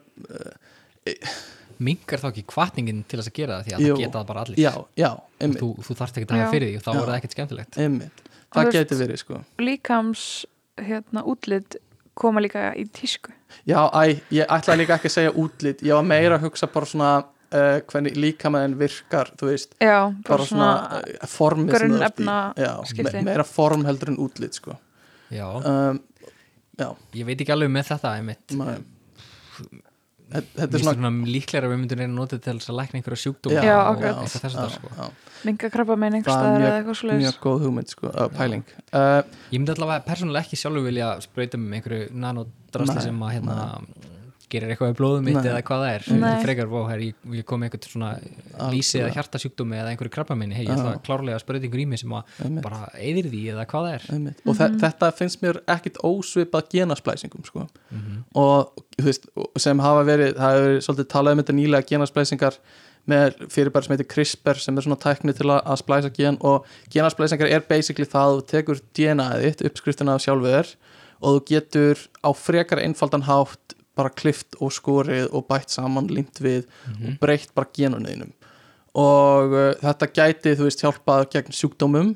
mingar þá ekki kvartningin til þess að gera það því að Jú. það geta það bara allir? já, já, þú, þú þarft ekki að hafa fyrir því og þá Já. er það ekkert skemmtilegt. Einmitt. Það geti verið sko. Líkams, hérna, útlit koma líka í tísku. Já, æ, ég ætlaði líka ekki að segja útlit. Ég var meira að hugsa bara svona uh, hvernig líkamæðin virkar þú veist, Já, bara svona, uh, formið sem þú ert í. Já, me meira form heldur en útlit sko. Já, um, Já, ég veit ekki alveg með þetta Þetta er svona svona líklega að við myndum reyna að nota til þess að lækna einhverja sjúkdóma Já, og akkurat. eitthvað þess að sko. já, minga krabba með er einhverstaðar eða eitthvað svo mjög góð hugmynd sko, uh, pæling. Uh, Ég myndi allavega persónulega ekki sjálfur vilja sprauta með einhverju nanodrasli sem að hérna gerir eitthvað í blóðum mitt eða hvað það er Nei. frekar vó, her, ég, ég kom einhvern svona lísi eða hjartasjúkdómi eða einhverju krabba minni hei, ég ætla Já. klárlega að sprauta einhver í mig sem að Einmitt. bara eyðir því eða hvað það er einmitt. og þe þetta finnst mér ekkit ósvipað genasplæsingum sko. Mhm. og þú veist, sem hafa verið það hefur verið svolítið talað um þetta nýlega genasplæsingar með fyrirbæri sem heitir CRISPR sem er svona tækni til að, að splæsa gen og genasplæsingar er basically það að þú tekur DNA-ið þitt, uppskriftina af sjálfur þér og þú getur á frekar einfaldan hátt bara klift og skorið og bætt saman límt við Mhm. og breytt bara genunniðinum og uh, þetta gæti þú veist hjálpað gegn sjúkdómum.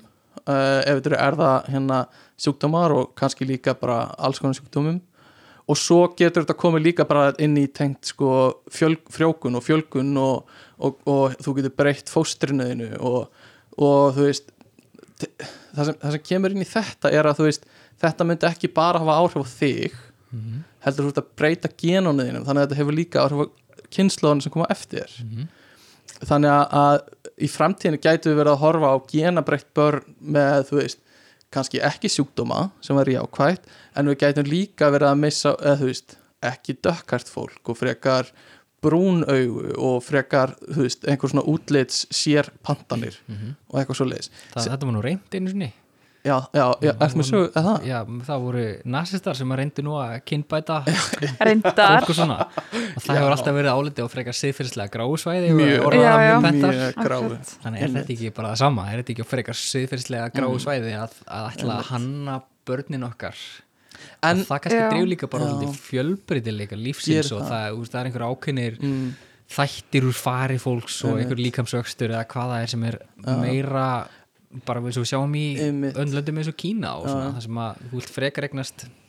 Uh, ef þetta eru erða hérna sjúkdómar og kannski líka bara alls konar sjúkdómum. Og svo getur þetta komið líka bara inn í tengt sko fjöl, frjókun og fjölgun og, og, og þú getur breytt fóstrinuðinu og, og þú veist það sem, það sem kemur inn í þetta er að þú veist þetta myndi ekki bara hafa áhrif á þig Mhm. heldur þú ert að breyta genónuðinum þannig að þetta hefur líka áhrif á kynnslóðan sem koma eftir þér Mhm. þannig að, í framtíðinu gætu við verið að horfa á genabreytt börn með þú veist kannski ekki sjúkdóma sem var jákvætt en við gætum líka verið að missa eða þú veist, ekki dökkart fólk og frekar brún augu og frekar, þú veist, einhver svona útlits sér pantanir Mhm. og eitthvað svo leiðis þetta var nú reynd einu sinni Já, já, já, ertu með sögu, eða það? Já, það voru nasistar sem að reyndu nú að kynbæta [LAUGHS] reyndar. það Já. hefur alltaf verið áliti og frekar siðfyrslega gráusvæði Mjög. mjög gráu. Þannig er þetta ekki bara það sama, er þetta ekki frekar siðfyrslega Mm. svæði að, að ætla að hanna börnin okkar? En, það kannski drif líka bara fjölbreytileika lífsins og það. það, er einhver ákveðnir mm, þættir úr fari fólks og einhver líkamsvöxtur eða hvað það er sem er meira bara eins og við sjáum í öndlöndum eins og Kína og svona, það sem að þú vilt frekar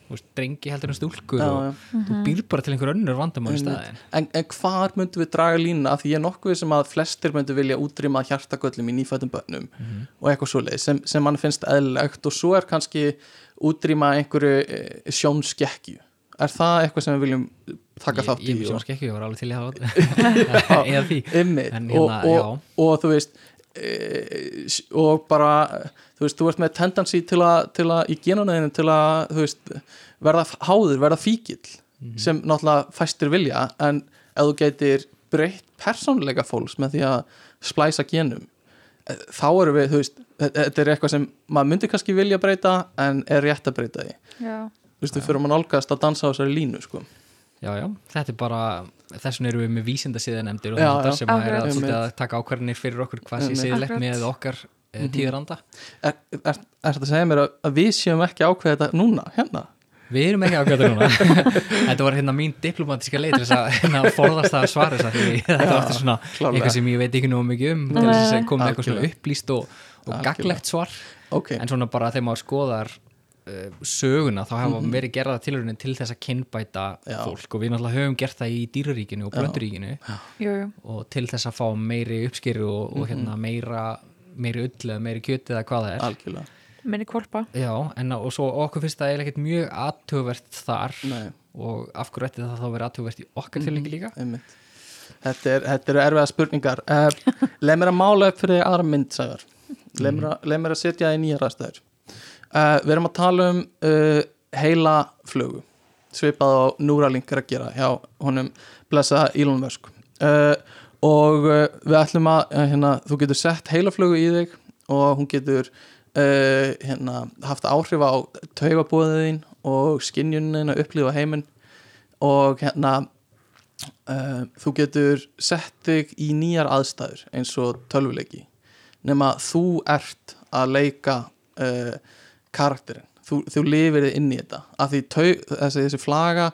veist, drengi heldur en stúlkur já, og já. þú býr bara til einhver önnur vandamál í Einmitt. staðin En, en hvar myndum við draga lína af því ég er nokkuð sem að flestir myndum vilja útrýma hjartagöllum í nýfættum bönnum Mhm. og eitthvað svoleið sem, sem mann finnst eðlilegt. Og svo er kannski útrýma einhverju e, sjónskekkju. Er það eitthvað sem við viljum taka þátt í ég og, sjónskekki, ég var alveg til í [LAUGHS] það. [LAUGHS] Eða því. En og, hérna, og, og, þú veist og bara þú veist, þú ert með tendency til að, til að í genunæðinu til að þú veist, verða háður, verða fíkil Mhm. sem náttúrulega fæstir vilja en ef þú geitir breytt persónleika fólks með því að splæsa genum eh, þá erum við, þú veist þe- þetta er eitthvað sem maður myndi kannski vilja breyta en er rétt að breyta því já, þú veist, við fyrir að nálgast að dansa á þessari línu sko. já, já, þetta er bara þessum erum við með vísindasiðanemndir og þetta sem að er að, að taka ákvarðanir fyrir okkur hvað sé Akkurat. með okkar mm Mhm. tíðaranda. Er, er, er þetta að segja mér að, að við séum ekki ákveða þetta núna, hérna? Við erum ekki ákvæða núna. [LAUGHS] Þetta var hérna mín diplomatíska leið til þess að hérna, forðast það að svara þess að því þetta var svona klárlega. eitthvað sem ég veit ekki nú mikið um til þess að koma eitthvað svona upplýst og, og gaglegt svar. Ok, en svona bara þegar maður skoðar söguna þá hafa Mhm. verið gerða tilhörinu til þess að kynbæta Já. fólk. Og við náttúrulega höfum gert það í dýraríkinu og Já. blönduríkinu jú, jú. Og til þess að fá meiri uppskeru og, Mhm. og hérna meira meiri ull eða meiri kjöti eða hvað það er. Algjörlega. Minni kvolpa Já, en og svo okkur finnst það eiginlega mjög aðtugvert þar. Nei. og af hverju ætti það þá að vera aðtugvert í okkar tilhengi líka? Einmitt. Þetta, er, þetta eru erfiða spurningar. Uh, Leð mér að mála upp fyrir aðra mynd leið mér að setja í nýja ræðstæður uh, Við erum að tala um uh, heila flugu svipað á Núralink er að gera hjá honum blessa Elon Musk. Uh, og við ætlum að hérna, þú getur sett heila flugu í þig og hún getur hérna, haft áhrif á taugabóðin og skinjunin að upplifa heiminn. Og hérna þú getur sett þig í nýjar aðstæður eins og tölvuleiki. Nema þú ert að leika uh, karakterinn. Þú, þú lifir þig inn í þetta. Af því taug, þessi, þessi flaga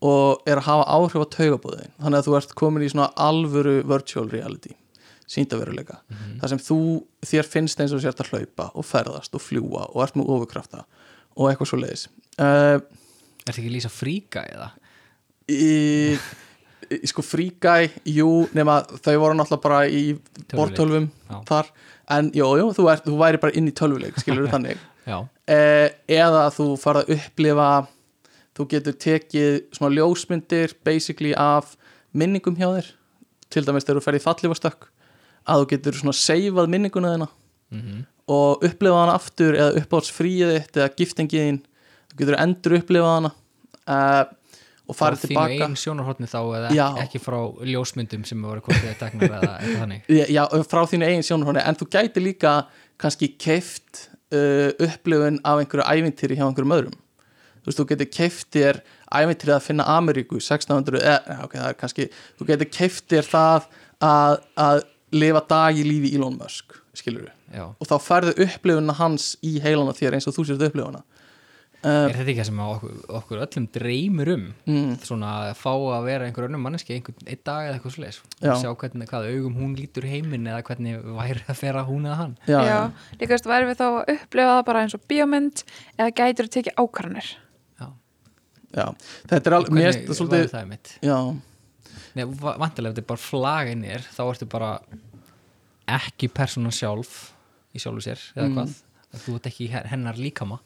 og er að hafa áhrif á taugabóðin þannig að þú ert komin í svona alvöru virtual reality síndaveruleika þar sem þú, þér finnst eins og sért að hlaupa og ferðast og fljúa og ert með ofurkrafta og eitthvað svo leiðis uh, Er þetta ekki lýsa fríka eða? í, í sko Guy, jú, nema þau voru náttúrulega bara í bortölvum þar, en jú, jú, þú, er, þú væri bara inn í tölvuleik, skilur þú [LAUGHS] þannig. Já, eh, eða þú farið að upplifa þú getur tekið svona ljósmyndir basically af minningum hjá þér. Til dæmis þegar þú ferð í fallífastökk að þú getur svona seifað minninguna þina mm og upplifað hana aftur eða uppáhalds fríið þitt eða giftingið þín. Þú getur endur upplifað hana uh, og farið þínu tilbaka. einn sjónarhóttni þá eða Já. ekki frá ljósmyndum sem voru komið að teknar eða eitthvað þannig? [LAUGHS] Já, frá þínu eigin sjónarhóni en þú gæti líka kannski keift uh, upplifun af einhverju ævintýri hjá einhverjum öðrum. Þú veist, þú getur keift þér ævintýri að finna Ameríku 1600, eða, ok, það er kannski þú getur keift þér það að, að lifa dag í lífi Elon Musk skilur við, og þá færðu upplifuna hans í heilana þér eins og þú sért upplifuna er þetta ekki það sem okkur, okkur öllum dreymir um? Mm, svona að fá að vera einhver önnum manneski einhvern einn dag eða eitthvað svoleiðis. Já. sjá hvernig, hvað augum hún lítur heiminn eða hvernig væri að fera hún eða hann. Já, já, já, líka veist, væri við þá að upplifa það bara eins og bíómynd eða gætur að tekið ákvarðanir? Já, já. þetta er alveg, mér væri svolítið það mitt já, Nei, va- vantilega ef þetta er bara flag inn í þér þá ertu bara ekki persóna sjálf í sjálfu sér eða Mm. hvað, að þú ert ekki hennar líkama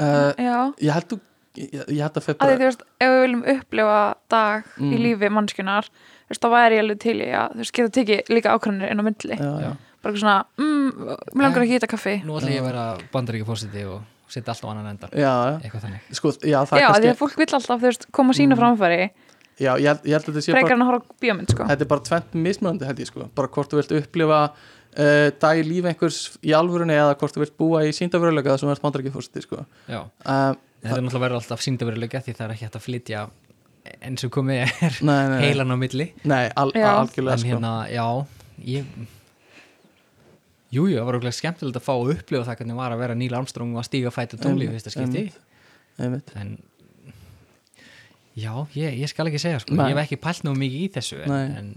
uh, ég held þú ég, held að því bara þú veist ef við viljum upplifa dag í Mm. lífi mannskunar þú veist, þá væri ég alveg til í að þú veist, geta tekið líka ákvarðanir inn á myndli já, já. bara eitthvað svona, mm, mér langar ekki að hita kaffi. nú ætla ég að vera bandaríkja fórseti og setja allt á annan endan. Já, eitthvað þannig. Sko, já, það Já, er því kannski að fólk vill alltaf, veist, koma sínu framfæri já, ég, held- ég held að þetta sé bara sko. Þetta er bara tvent mismunandi held ég sko. Bara hvort þú vilt upplifa uh, dag í lífi einhvers í alvörunni eða hvort þú vilt búa í síndafuröðlega sem verður bandarækja fórsti sko. Já. uh, þetta er náttúrulega verður alltaf síndaverulega því það er ekki hægt að flytja eins og komið er nei, nei, heilan á milli. Nei al, Já. algjörlega sko. hérna, já ég jújú, það var okkur skemmtilegt að fá að upplifa það hvernig var að vera Neil Armstrong og að stíga fæta Einmitt, fyrsta skipti. en já, ég, ég skal ekki segja sko. Ég hef ekki pælt nú mikið í þessu en, en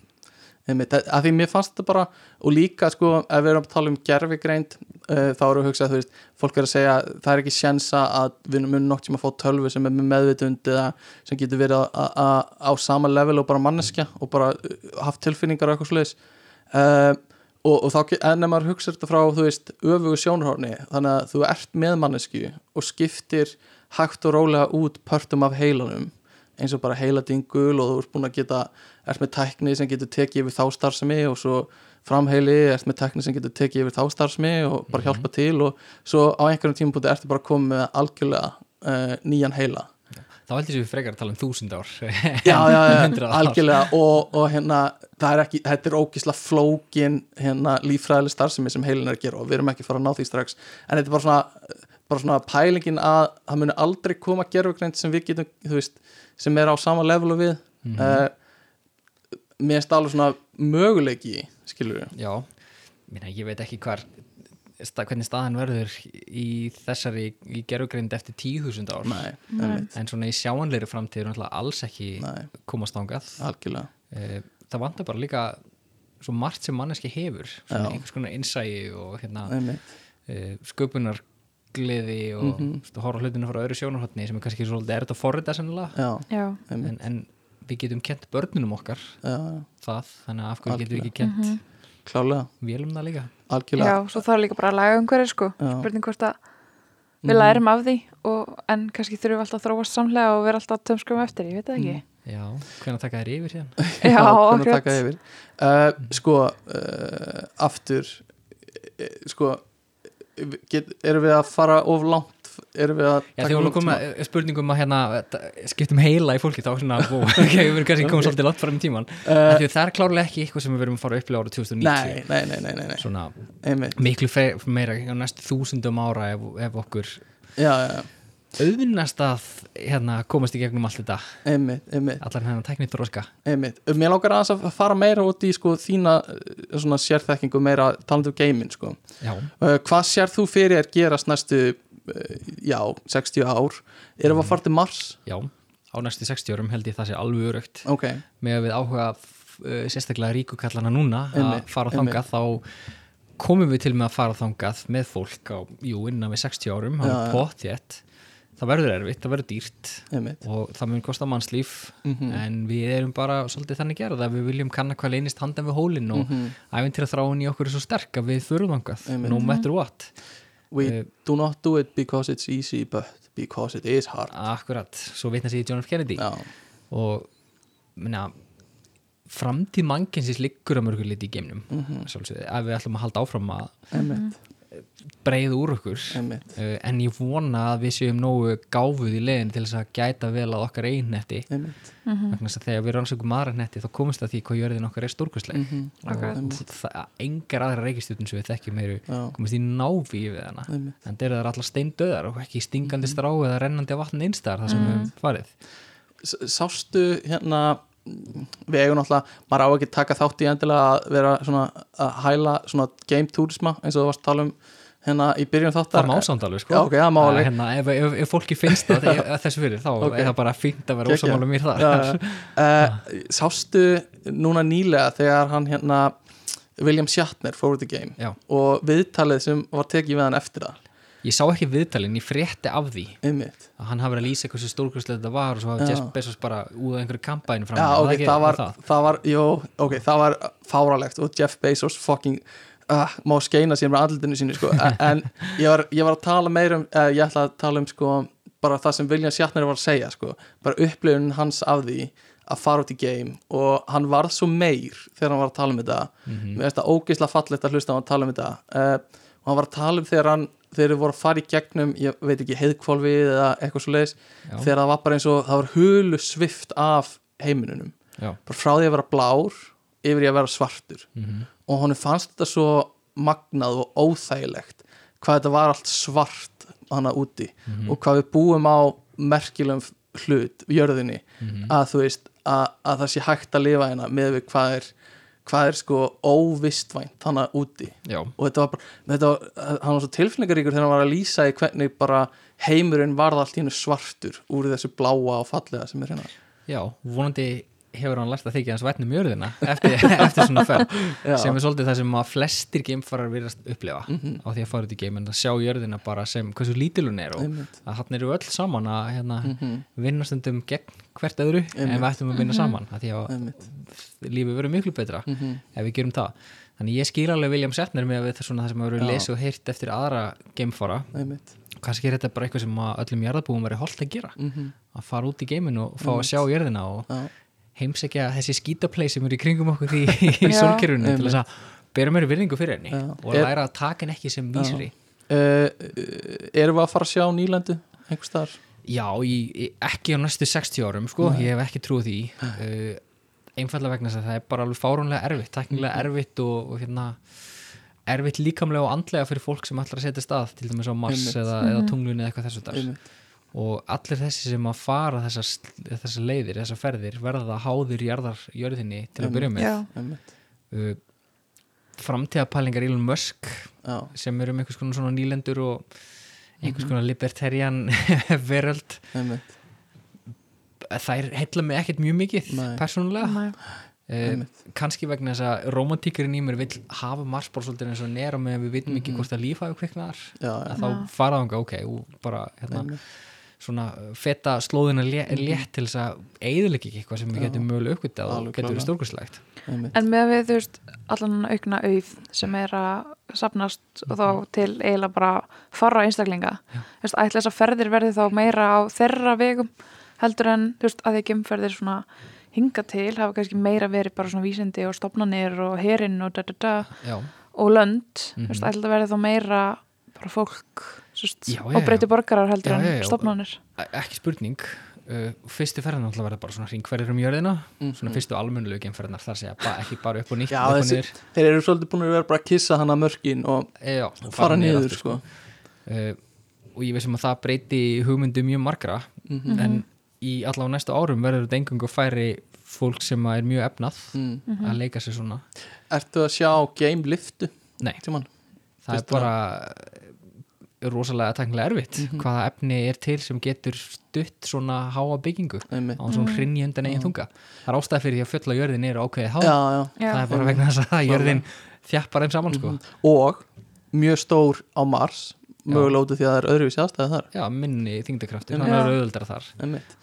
Að því mér fannst þetta bara og líka sko, ef við erum að tala um gerfigreind uh, þá erum við að hugsa, þú veist fólk er að segja, það er ekki sjensa að við munum nokk sem að fá tölvu sem er með meðvitund eða sem getur verið að- að- að- á sama level og bara manneskja og bara uh, haft tilfinningar og eitthvað sluðis uh, og, og þá, ge- en ef maður hugsa þetta frá, þú veist, öfugu sjónarhorni þannig að þú ert með mannesku og skiptir hægt og rólega út pörtum af heilanum eins og bara heiladingul og þú ert búin að geta ert með tækni sem getur tekið yfir þá starfsemi og svo framheili ert með tækni sem getur tekið yfir þá starfsemi og bara hjálpa til og svo á einhverjum tímapunkti ertu bara komið með algjörlega uh, nýjan heila. Þá heldur við frekar að tala um þúsund ár. Já, já, já, [LAUGHS] algjörlega. Og, og hérna, það er ekki, þetta er ógisla flókin hérna líffræðileg starfsemi sem heilin er að gera og við erum ekki fara að ná því strax. En þetta er bara svona, bara svona pælingin að það muni aldrei koma gerfugreind sem við getum, þú veist, sem er á sama level og við mm Mhm. mér er alveg svona möguleiki, skilur við já, minna, ég veit ekki hvar sta, hvernig staðan verður í þessari, í gerugreind eftir tíðhúsund ár. Nei, en svona í sjáanleiri framtíð er náttúrulega alls ekki nei, komast ángað algjörlega. Eh, það vantar bara líka svo margt sem manneski hefur svona Já. einhvers konar innsægi og hérna, uh, sköpunargleði og mm Mhm. horfa hlutinu frá öðru sjónarhóttni sem er kannski svolítið erut að forrita sennilega. Já, en, en við getum kent börnunum okkar já, það, þannig að af hverju getum við ekki kent klálega, vélum það líka. Algjörlega. Já, svo þarf líka bara að laga umhverju, sko. Já. spurning hvort að við lærum af því og, en kannski þurfum við alltaf að þróast samlega og vera alltaf tömskrum eftir, ég veit það ekki. Já, hvernig taka þér yfir síðan? [LAUGHS] Já, hvernig akkurat. taka yfir? Uh, sko uh, aftur uh, sko get, erum við að fara of langt? Erum við að Já, taka því hún langt kom með spurningum að hérna skiptum heila í fólki þá svona, ó, [LAUGHS] ok, við erum kannski komið svolítið langt fram í tíman uh, að það er klárlega ekki eitthvað sem við verum að fara að upplega ára 2090. nei, nei, nei, nei, svona miklu meira á næstu þúsundum ára ef, ef okkur já, já, já. Auðvinnast að hérna, komast í gegnum allt þetta. Einmitt, einmitt, allar teknið þróska einmitt. Mér langar aðeins að fara meira út í sko þína svona sérþekkingu meira talandi um gaming sko. Uh, hvað sér þú fyrir er gerast næstu uh, já, 60 ár? Erum við að fara til Mars? Já, á næstu 60 árum held ég það sé alveg örugt ok, með að við áhuga uh, sérstaklega ríkukallana núna að Einmitt, fara þangað þá komum við til með að fara þangað með fólk á, jú, innan við 60 árum já. er potjett það verður erfitt, það verður dýrt einmitt og það mun kosta mannslíf Mhm. en við erum bara svolítið þannig gerð að við viljum kanna hvað leynist handan við hólinn og mm Mhm. æfintýra þráin í okkur er svo sterk að við þurfum Einmitt. no matter what We Eh, do not do it because it's easy but because it is hard akkurat, svo vitna sig í John F. Kennedy Já, og minna, framtíð mannkynsins liggur að mörgur liti í geimnum Mhm. sjálfsögðu, ef við ætlum að halda áfram að breið úr okkur. Einmitt, uh, en ég vona að við séum nógu gáfuð í leiðin til þess að gæta vel að okkar vegna þess að þegar við rannsökum aðra netti þá komumst að því hvað jörðin okkar er stórkustleg Mhm. Akkurat. og það, engar aðra reikistjórnum sem við þekkjum eru Já, komist í náví við hana. Einmitt. En þeir eru allar steindöðar og ekki stingandi strá eða rennandi vatn einstar þar sem við höfum farið. S- Sástu hérna við eigum náttúrulega, maður á ekki taka þátt í endilega að vera svona að hæla svona game tourisma eins og þú varst að tala um hérna í byrjun þáttar það má samt alveg sko Já, ok, það má alveg. hérna, ef, ef, ef fólki finnst það [LAUGHS] þessu fyrir þá Ok. er það bara fínt að vera ósamála mér þar já. uh, [LAUGHS] Sástu núna nýlega þegar hann hérna William Shatner fór út í game Já. og viðtalið sem var tekið við hann eftir það ég sá ekki viðtalinn, ég frétti af því einmitt að hann hafi verið að lýsa hversu stórkvæslega þetta var og svo hafi. Jeff Bezos bara úða einhverju kampænu fram Já, ok, það var, það? það var, jú, ok, það var fáralegt og Jeff Bezos fucking uh, má skeina sér með andlutinu sínu sko. En- ég var, ég var að tala meira um uh, ég ætla að tala um sko bara það sem William Shatner var að segja sko, bara upplifun hans af því að fara út í game og hann varð svo meir þegar hann var að tala um þetta Mhm. mér finnst það ógeislega fallegt að hlusta hann að tala um þetta uh, og hann var að tala um þegar hann þeir voru að fara í gegnum, ég veit ekki heiðkvolfið eða eitthvað svo leiðis þegar það var bara eins og það var hulu svift af heiminunum Já. bara frá því að vera blár yfir í að vera svartur Mhm. og honum fannst þetta svo magnað og óþægilegt hvað þetta var allt svart hana úti Mhm. og hvað við búum á merkilegum hlut, jörðinni Mhm. að þú veist að, að það sé hægt að lifa hérna með við hvað er hvað er sko óvistvænt hana úti Já. og þetta var bara, þetta var, hann var svo tilfinningaríkur þegar hann var að lýsa í hvernig bara heimurinn varð allt í hennu svartur úr þessu bláa og fallega sem er hérna Já, vonandi hefur hann lært að þykja hans vætnum jörðina eftir, [LAUGHS] eftir svona ferð sem er svolítið það sem að flestir geimfarar virðast upplefa Mhm. á því að fara út í geim en að sjá jörðina bara sem hversu lítil hún er og að hann eru öll saman að hérna, Mhm. vinna stundum gegn hvert öðru en Einmitt. við ættum að vinna saman að því að Einmitt. lífið verður miklu betra Mhm. ef við gerum það þannig ég skil alveg William Shatner með við það, sem Já. lesið og heyrt eftir aðra geimfara Einmitt. kannski er þetta bara eitthvað sem að öllum jarðabúum verið holdt að gera Mhm. að fara út í geiminu og fá að sjá jörðina og Já. Heimsækja þessi skítaplay sem eru í kringum okkur í, [LAUGHS] í Já. sólkerfinu til þess að bera mér virðingu fyrir henni Já. og Er- læra að taka henni ekki sem vísri Uh, erum við að fara að sjá nýlendu einhvers staðar? Já, í, í, ekki á næstu 60 árum sko, Nei. ég hef ekki trúið því uh, einfallega vegna þess að það er bara alveg fáránlega erfitt, teknilega Mhm. erfitt og, og hérna erfitt líkamlega og andlega fyrir fólk sem ætlar að setja stað til dæmis á Mars eða, eða tunglunni eða eitthvað þessu þar Einmitt. Og allir þessi sem að fara þessar, leiðir, þessar ferðir verða háður jarðar jörðinni til að byrja með uh, framtíðapælingar Elon Musk Já. sem eru um einhvers konar svona nýlendur og Mhm. einhvers konar libertarian [LAUGHS] veröld þær heilla mig ekkert mjög mikið Nei. persónulega Nei. uh, kannski vegna þess að romantíkurinn í mér vill hafa Mars bara svolítið eins og nera með við vitum ekki Mhm. hvort að líf hafi kviknaðar Já, já. að þá fara þanga ok bara hérna, Einmitt. Svona feta slóðina lé, létt til þess að eigðuleik ekki eitthvað sem við Mhm. Getum mögulega uppgötað og Alveg getur Einmitt. En með við, þú veist, allan aukna auð sem er að sapnast og þá til eiginlega bara fara einstaklinga. Þú veist, ætla þess að ferðir verði þá meira á þeirra vegum heldur en, þú veist, að því gemferðir svona hinga til hafa kannski meira verið bara svona vísindi og stopnanir og herinn og da da da já, og lönd, Mhm. þú veist, ætla verði þá meira bara fólk, þú veist, Já, já, og breyti borgarar heldur Já, já, en já. stopnanir. E- ekki spurning uh, fyrstu ferðin alltaf verða bara svona hringferðir um jörðina Mhm. svona fyrstu almennulegu geimferðinar þar segja ba ekki bara upp og nýtt Já, þessi, niður. þeir eru svolítið búin að vera bara að kissa hana mörkin og E, já, og fara niður aftur, sko. uh, og ég veist um að það breyti hugmyndu mjög margra Mhm. en í allavega næstu árum verður þetta engung færi fólk sem að er mjög efnað mm. að leika sér svona Ertu að sjá game liftu? Nei. Tíman? það Fyrstu er bara eh, rosalega teknilega erfitt Mhm. hvaða efni er til sem getur stutt svona háa byggingu Einmitt. á svona hrinni undan eigin þunga. Það er ástæð fyrir því að fjölla jörðin er ákveðið há Já, já. Já. það er bara vegna þess að jörðin þjappar þeim saman sko. Og mjög stór á Mars mögulega út af því að það er öðruvísi aðstæða þar. Já, minni þingdakraftur, Já. þannig að það er auðvöldara þar.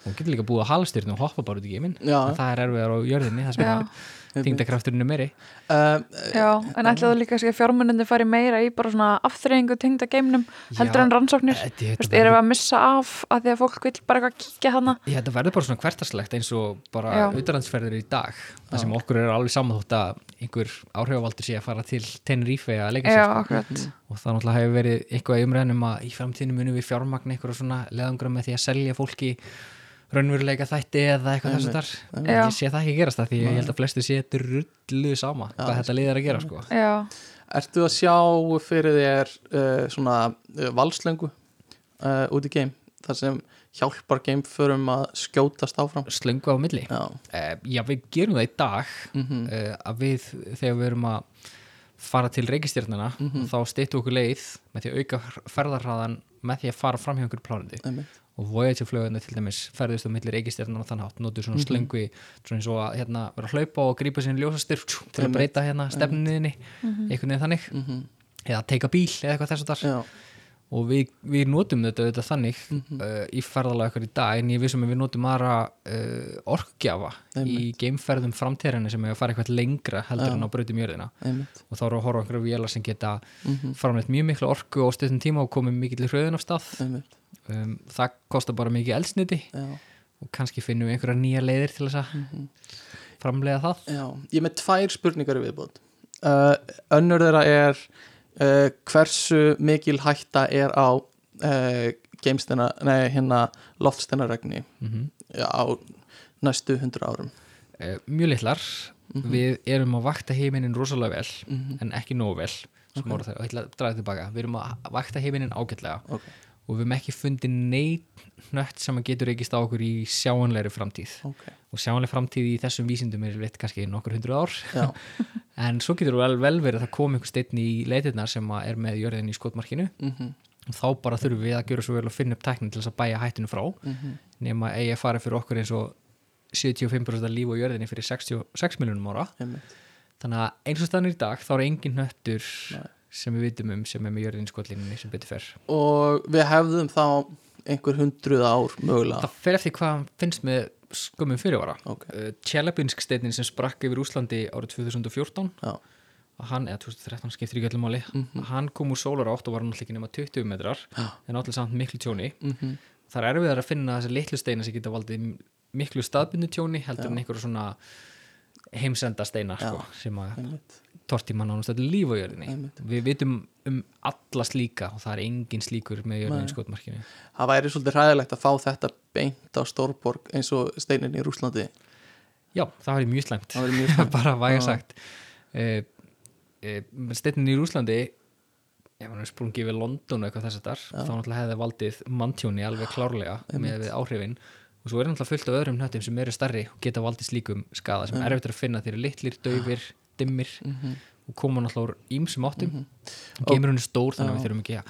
Hún getur líka búið á halstyrnu og hoppa bara út í geiminn. Það er erfiðar á jörðinni það sem Þingdakrafturinn er meiri. Uh, Já, en ætla þú líka að fjármunandi fari meira í bara svona afþreyingu tengda geimnum heldur Já, en rannsóknir. þetta, veist, erum við að missa af að því að fólk vil bara eitthvað kíkja hana já, þetta verður bara svona hvertarslegt eins og bara Já. utanlandsferðir í dag. Það sem okkur er alveg saman þótt að einhver áhrifavaldur sé að fara til Tenerife að leika sér sko. akkurat. Og það náttúrulega hefur verið eitthvað umræðnum að í framtíðinu munum við fjármagna eitthvað svona leðangra með því að selja fólki raunveruleika þætti eða eitthvað þessu þar Já. ég sé það ekki gerast það því ég held að flestu sé drullu sama Já, hvað þetta liðar að gera sko. Já, Ertu að sjá fyrir þér uh, svona uh, valslöngu uh, út í game? Þar sem hjálpar gameförum að skjótast áfram? Slöngu á milli? Já, uh, já við gerum það í dag mm uh, að við þegar við erum að fara til reikistjörnuna Mhm. þá stýttu okkur leið með því að auka ferðarhraðan með því að fara fram hjá okkur einmitt og Voyager flugurinn til dæmis ferðist á milli reikistjarnan og þann hátt, notur svona Mhm. slöngu svona eins og að hérna, vera að hlaupa og grípa sinni ljósastir til að breyta hérna stefniðinni einhvern veginn þannig, mm eða teika bíl eða eitthvað þess að þar Já, og við, við notum þetta, þetta þannig Mhm. uh, í ferðalega okkar í dag en ég vissum að við notum aðra uh, orkgjafa í geimferðum framtíðarinni sem er að fara eitthvað lengra heldur Já. en á brautum jörðina. Og þá eru að horfa á einhverju vélar sem geta mm framleitt mjög miklu orku á stöðum tíma og komið mikill hröðun af stað um, það kostar bara mikið eldsniti já, og kannski finnum við einhverja nýja leiðir til þess að Mhm. framlega það Já, ég er með tvær spurningar í viðbútt uh, önnur þeirra er uh, hversu mikil hætta er á uh, geimstina, nei hérna loftsteinaregni mm á næstu hundru árum Eh, mjög litlar Mhm. við erum að vakta heiminin rosalega vel Mhm. en ekki nógu vel okay. og ég ætla að draga tilbaka við erum að vakta heiminin ágætlega Ok. Og við erum ekki fundið neitt nött sem að getur reykist á okkur í sjáanlegri framtíð. Ok, og sjáanleg framtíð í þessum vísindum er veitt kannski nokkur hundru ár. [LAUGHS] En svo getur vel, vel verið að það kom einhver steinn í leitirnar sem að er með jörðin í skotmarkinu. Mhm, og þá bara þurfum við að gera svo vel að finna upp tæknin til þess að bæja hættinu frá. Mhm. Nema eigi að fara fyrir okkur eins og 75% af líf á jörðinni fyrir 66 miljonum ára. Einmitt. þannig að eins og stannir í dag þá er engin hnöttur Nei. Sem við vitum um sem er með jörðin skotlinni sem betur fer. Og við hefðum þá einhver hundruð ár mögulega. Það fer eftir hvað finnst með skömmum fyrirvara. Ok, uh, Tjelabinsk steinin sem sprakk yfir Úslandi árið 2014 já, hann, eða 2013 skiptir ekki öllum máli Mhm. hann kom úr sólar átt og var náttúrulega ekki nema 20 metrar Já. en náttúrulega samt miklu tjóni. Mhm, það er erfiðar að finna þessi litlu steina sem geta valdið miklu staðbundu tjóni heldur Já. en einhverju svona heimsenda steina sko, sem að einmitt torti mann ánast þetta líf á jörðinni. Við vitum um alla slíka og það er engin slíkur með jörðinni skotmarkinu. Það væri svolítið hræðilegt að fá þetta beint á Stórborg eins og steinin í Rúslandi já, það var mjög slæmt. Það væri mjög slæmt. [LAUGHS] bara væga sagt. Uh, uh, steinnin í Rúslandi ef hann er sprungið við London eitthvað þess að þar þá náttúrulega hefði valdið manntjóni alveg klárlega með við áhrifin. Og svo er náttúrulega fullt af öðrum hnöttum sem eru starri og geta valdið slíkum skada sem er erfitt að finna. Þeir eru litlir, daufir, dimmir Mhm. og koma náttúrulega úr ímsum áttum mm Og- geimur hún er stór þannig að við þurfum ekki að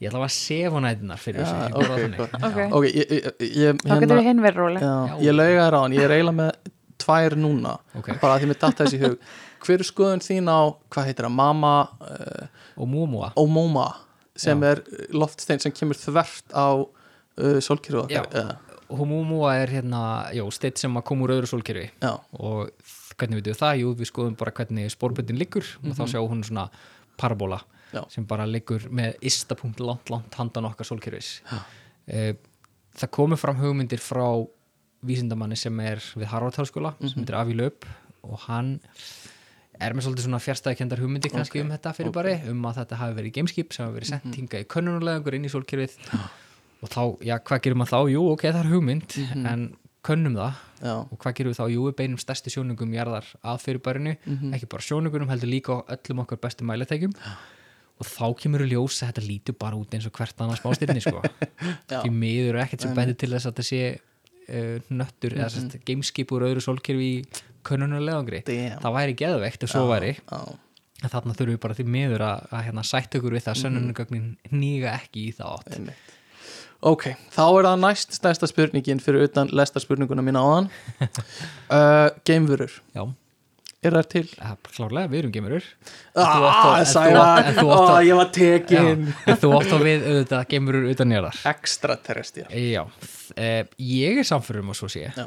ég ætla að sefa nætunar fyrir Já, þessu ok, borða þannig. gott. Ok. Já. Ok, ég, ég, ég, Þá getur við hinn verið róleg já, Já. ég lauga þér á hann, ég er eiginlega með tvær núna Ok. bara að því mér datta þessi í hug hver er skoðun þín á, hvað heitir það, Mama uh, og múmúa Omoma sem Já. er loftstein sem kemur þvert á uh, sólkyrðu okkar og múmúa er hérna, já, steitt sem að koma úr öðru sólkerfi já, og hvernig veitum við það? Jú, við skoðum bara hvernig spórböndin liggur og þá sjáum hún svona parabola Já. sem bara liggur með istapunkt langt, langt handan okkar sólkerfis. E, það komu fram hugmyndir frá vísindamanni sem er við Harvard-háskóla sem heitir Avi Löp og hann er með svolítið svona fjärstæðikendar hugmyndi kannski Ok, um þetta fyrir bara um að þetta hafi verið gameskip sem hafi verið sent hingað í könnunarlegangur inn í sólkerfið. Og þá, já, hvað gerum maður þá? Jú, ok, það er hugmynd en könnum það. Já, og hvað gerum við þá? Jú, við beinum stærsti sjónungum jarðar að fyrirbærinu, Mhm. ekki bara sjónungunum heldur líka á öllum okkar bestu mæletækjum og þá kemur við ljós að þetta lítur bara út eins og hvert annars spástyrni sko. [LAUGHS] Því miður er ekkert sem bæði til þess að þetta sé uh, nöttur eða sérst gameskip úr öðru sólkerfi í könnunarlegangri damn. Það væri geðveikt ef svo Já, væri. þarna þurfum við bara því miður að, að hérna, sætt okkur við Mhm. það að sönnunugögnin nýga ekki í það átt Ok, þá er það næst stærsta spurningin fyrir utan lesta spurninguna mína áðan. Uh, [LAUGHS] Geimvörur, Já, er það til? er klárlega, við erum geimurur Ah, Sævar, að- ég var tekin en þú átt á við auðvitað geimurur utan jarðar. Extraterrestrial. Já, e, ég er samfyrir um að svo sé. Já,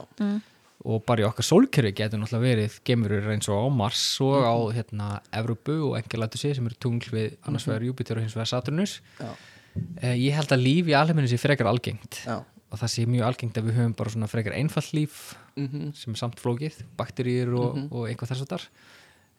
og bara í okkar sólkerfi getur náttúrulega verið gemurur eins og á Mars og á hérna Evrópu og engelættu sé sem eru tungl við annars vegar Júpiter og hins vegar Saturnus já, ég held að líf í alheiminu sé frekar algengt já. og það sé mjög algengt að við höfum bara svona frekar einfall líf mm sem er samt flókið, bakteríur og, og eitthvað þess að þar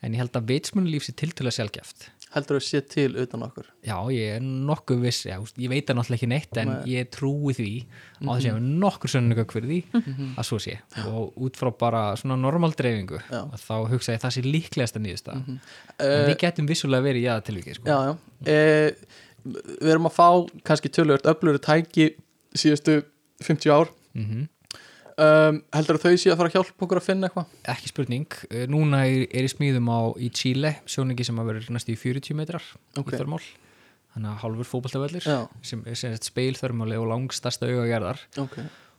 en ég held að vitsmunulíf sé tiltölulega sjálfgeft Heldur þú sé til utan okkur. Já, ég er nokkuð viss, já, ég veit það náttúrulega ekki neitt en Nei. ég trúi því á þess að ég hef nokkur sönnugögg fyrir því að svo sé. Og út frá bara svona normal dreifingu að þá hugsa ég að það sé líklegasta nýðust en uh, við getum vissulega verið í aðtilviki sko. Já, já. Uh, Við erum að fá kannski tölvöld öfluru tæki síðustu 50 ár mm um, Heldur þau sé að fara að hjálpa okkur að finna eitthvað? ekki spurning, Eh, núna er, er í smíðum á í Chile, sjóningi sem að vera næstu í 40 metrar Ok. í þörmál þannig að hálfur fótballtavöllir Já. sem er sem sagt speilþörmáli og langstasta augagerðar Ok,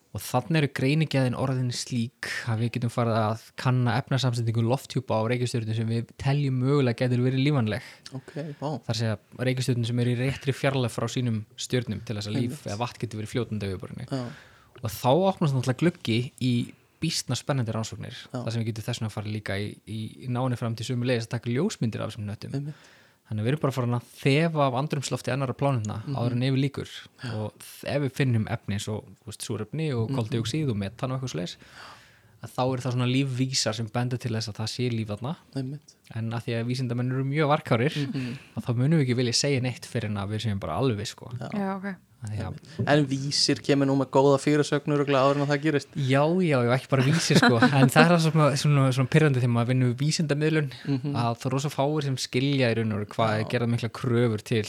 og þannig eru greiningjaðin orðin slík að við getum farið að kanna efnarsamsendingu lofthjúpa á reykjastjörnum sem við teljum mögulega getur verið lífanleg ok, vá. Þar segja reykjastjörnum sem eru í réttri fjarlæg frá sínum stjörnum til þess að líf eða vatn getur verið fljótandi auðvörunni Já, og þá opnast náttúrulega gluggi í býstna spennandi rannsóknir. Já. þar sem við getum þess vegna að fara líka í, í, náni fram til sömu leiðis að taka ljósmyndir af þessum nöttum. Einmitt þannig að við erum bara farin að þefa af andrumslofti annara plánuna Mhm. áður en yfir líkur og ef við finnum efni eins og súrefni og Mhm. koldioxíð og metan og eitthvað að þá er það svona lífvísar sem bendur til þess að það sé líf þarna einmitt en að því að vísindamenn eru mjög varkárir Mhm. að þá munum við ekki vilja segja neitt fyrir en að við séum bara alveg sko. Já, ok. Að, En vísir kemur nú með góða fyrirsögnur og áður en að það gerist. Já, já, já, ekki bara vísir sko. [LAUGHS] en það er það svona, svona, svona pyrrandi þegar maður vinnur við vísindamiðlun Mhm. að það er rosa fáir sem skilja í raun og hvað er gerað mikla kröfur til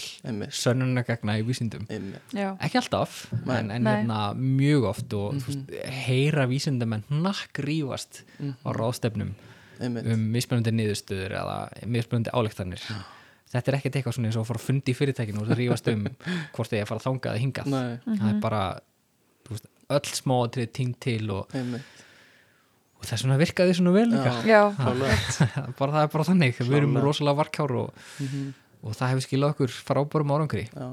sönnunagagna í vísindum. Já. ekki alltaf, Nei. en, en Nei. hérna mjög oft og þú veist, heyra vísindamenn nakkrífast á ráðstefnum Einmitt, um mismunandi niðurstöður eða mismunandi álektanir þetta er ekkert eitthvað svona eins og að fara að fundi í fyrirtækinu og það rífast um [LAUGHS] hvort þið er að fara þangað eða hingað. Nei, það er bara þú veist, öll smáatrið tínt til og, og þess vegna virkaði svona vel líka. Já, klálega. [LAUGHS] bara það er bara þannig, við erum rosalega varkár og, Mhm. og það hefur skilað okkur frábærum árangri. Já,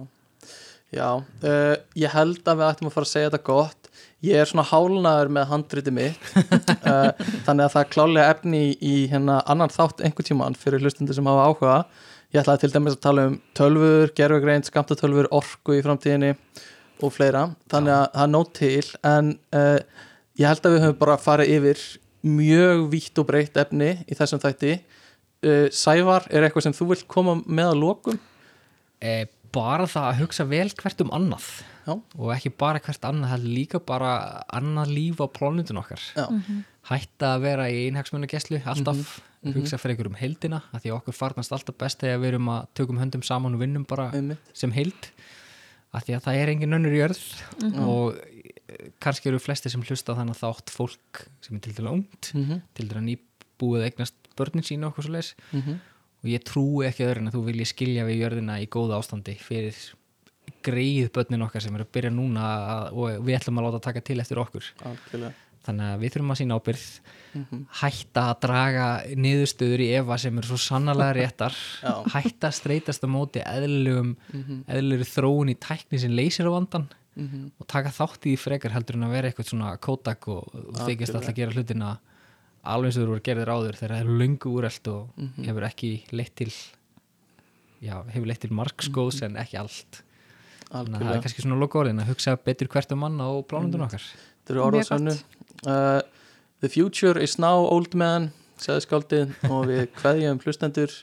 Já uh, ég held að við ættum að fara að segja þetta gott. Ég er svona hálnaður með handriti mitt uh, [LAUGHS] Þannig að það er klálega efni í, í hérna annan þátt einhvern tímann fyrir hlustundur sem hafa áhuga Ég ætlaði til dæmis að tala um tölfur, gerfugreind, skamtatölfur, orku í framtíðinni og fleira. Þannig að það er nót til en uh, ég held að við höfum bara farið yfir mjög vítt og breytt efni í þessum þætti. Uh, Sævar, er eitthvað sem þú vilt koma með að lokum? e, bara það að hugsa vel hvert um annað. Já. og ekki bara hvert annað heldur líka bara annað líf á plánundun okkar. Já, hætta að vera í einhagsmunagesslu alltaf, Mhm, hugsa fyrir ykkur um heildina að því að okkur farnast alltaf best þegar við erum að tökum höndum saman og vinnum bara einmitt. sem heild að því að það er engin önnur jörð og eh, kannski eru flesti sem hlusta þannig þátt fólk sem er til dæla ungt mm -hmm. til dæla nýbúið að eignast börnin sína okkur svo leis Mhm. og ég trúi ekki öðru en að þú vilji skilja við jörðina í góða ástandi fyrir greið börnin okkar sem eru að byrja núna að, og við ætlum að láta taka til eftir okkur. Algjörlega þannig að við þurfum að sína ábyrð Mhm. hætta að draga niðurstöður í efa sem eru svo sannarlega réttar hætta að streytast á móti eðlilegum Mhm. eðlilegri þróun í tækni sem leysir á vandan Mhm. og taka þátt í því frekar heldur en að vera eitthvað svona kótak og þykist alltaf að gera hlutina alveg eins og þú eru gerðir áður þegar það eru löngu úrelt og Mhm. hefur ekki leitt til já, hefur leitt til markskóðs en ekki allt þannig að það er kannski svona loka orðin að hugsa betur hvert um manna og plánundun okkar Þetta eru orðað Mjög gott. sönnu uh, The future is now old man sagði skáldið og við [LAUGHS] kveðjum hlustendur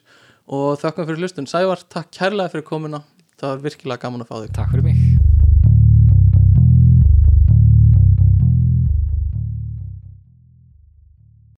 og þökkum fyrir hlustun. Sævar, takk kærlega fyrir komuna. Það var virkilega gaman að fá þig. Takk fyrir mig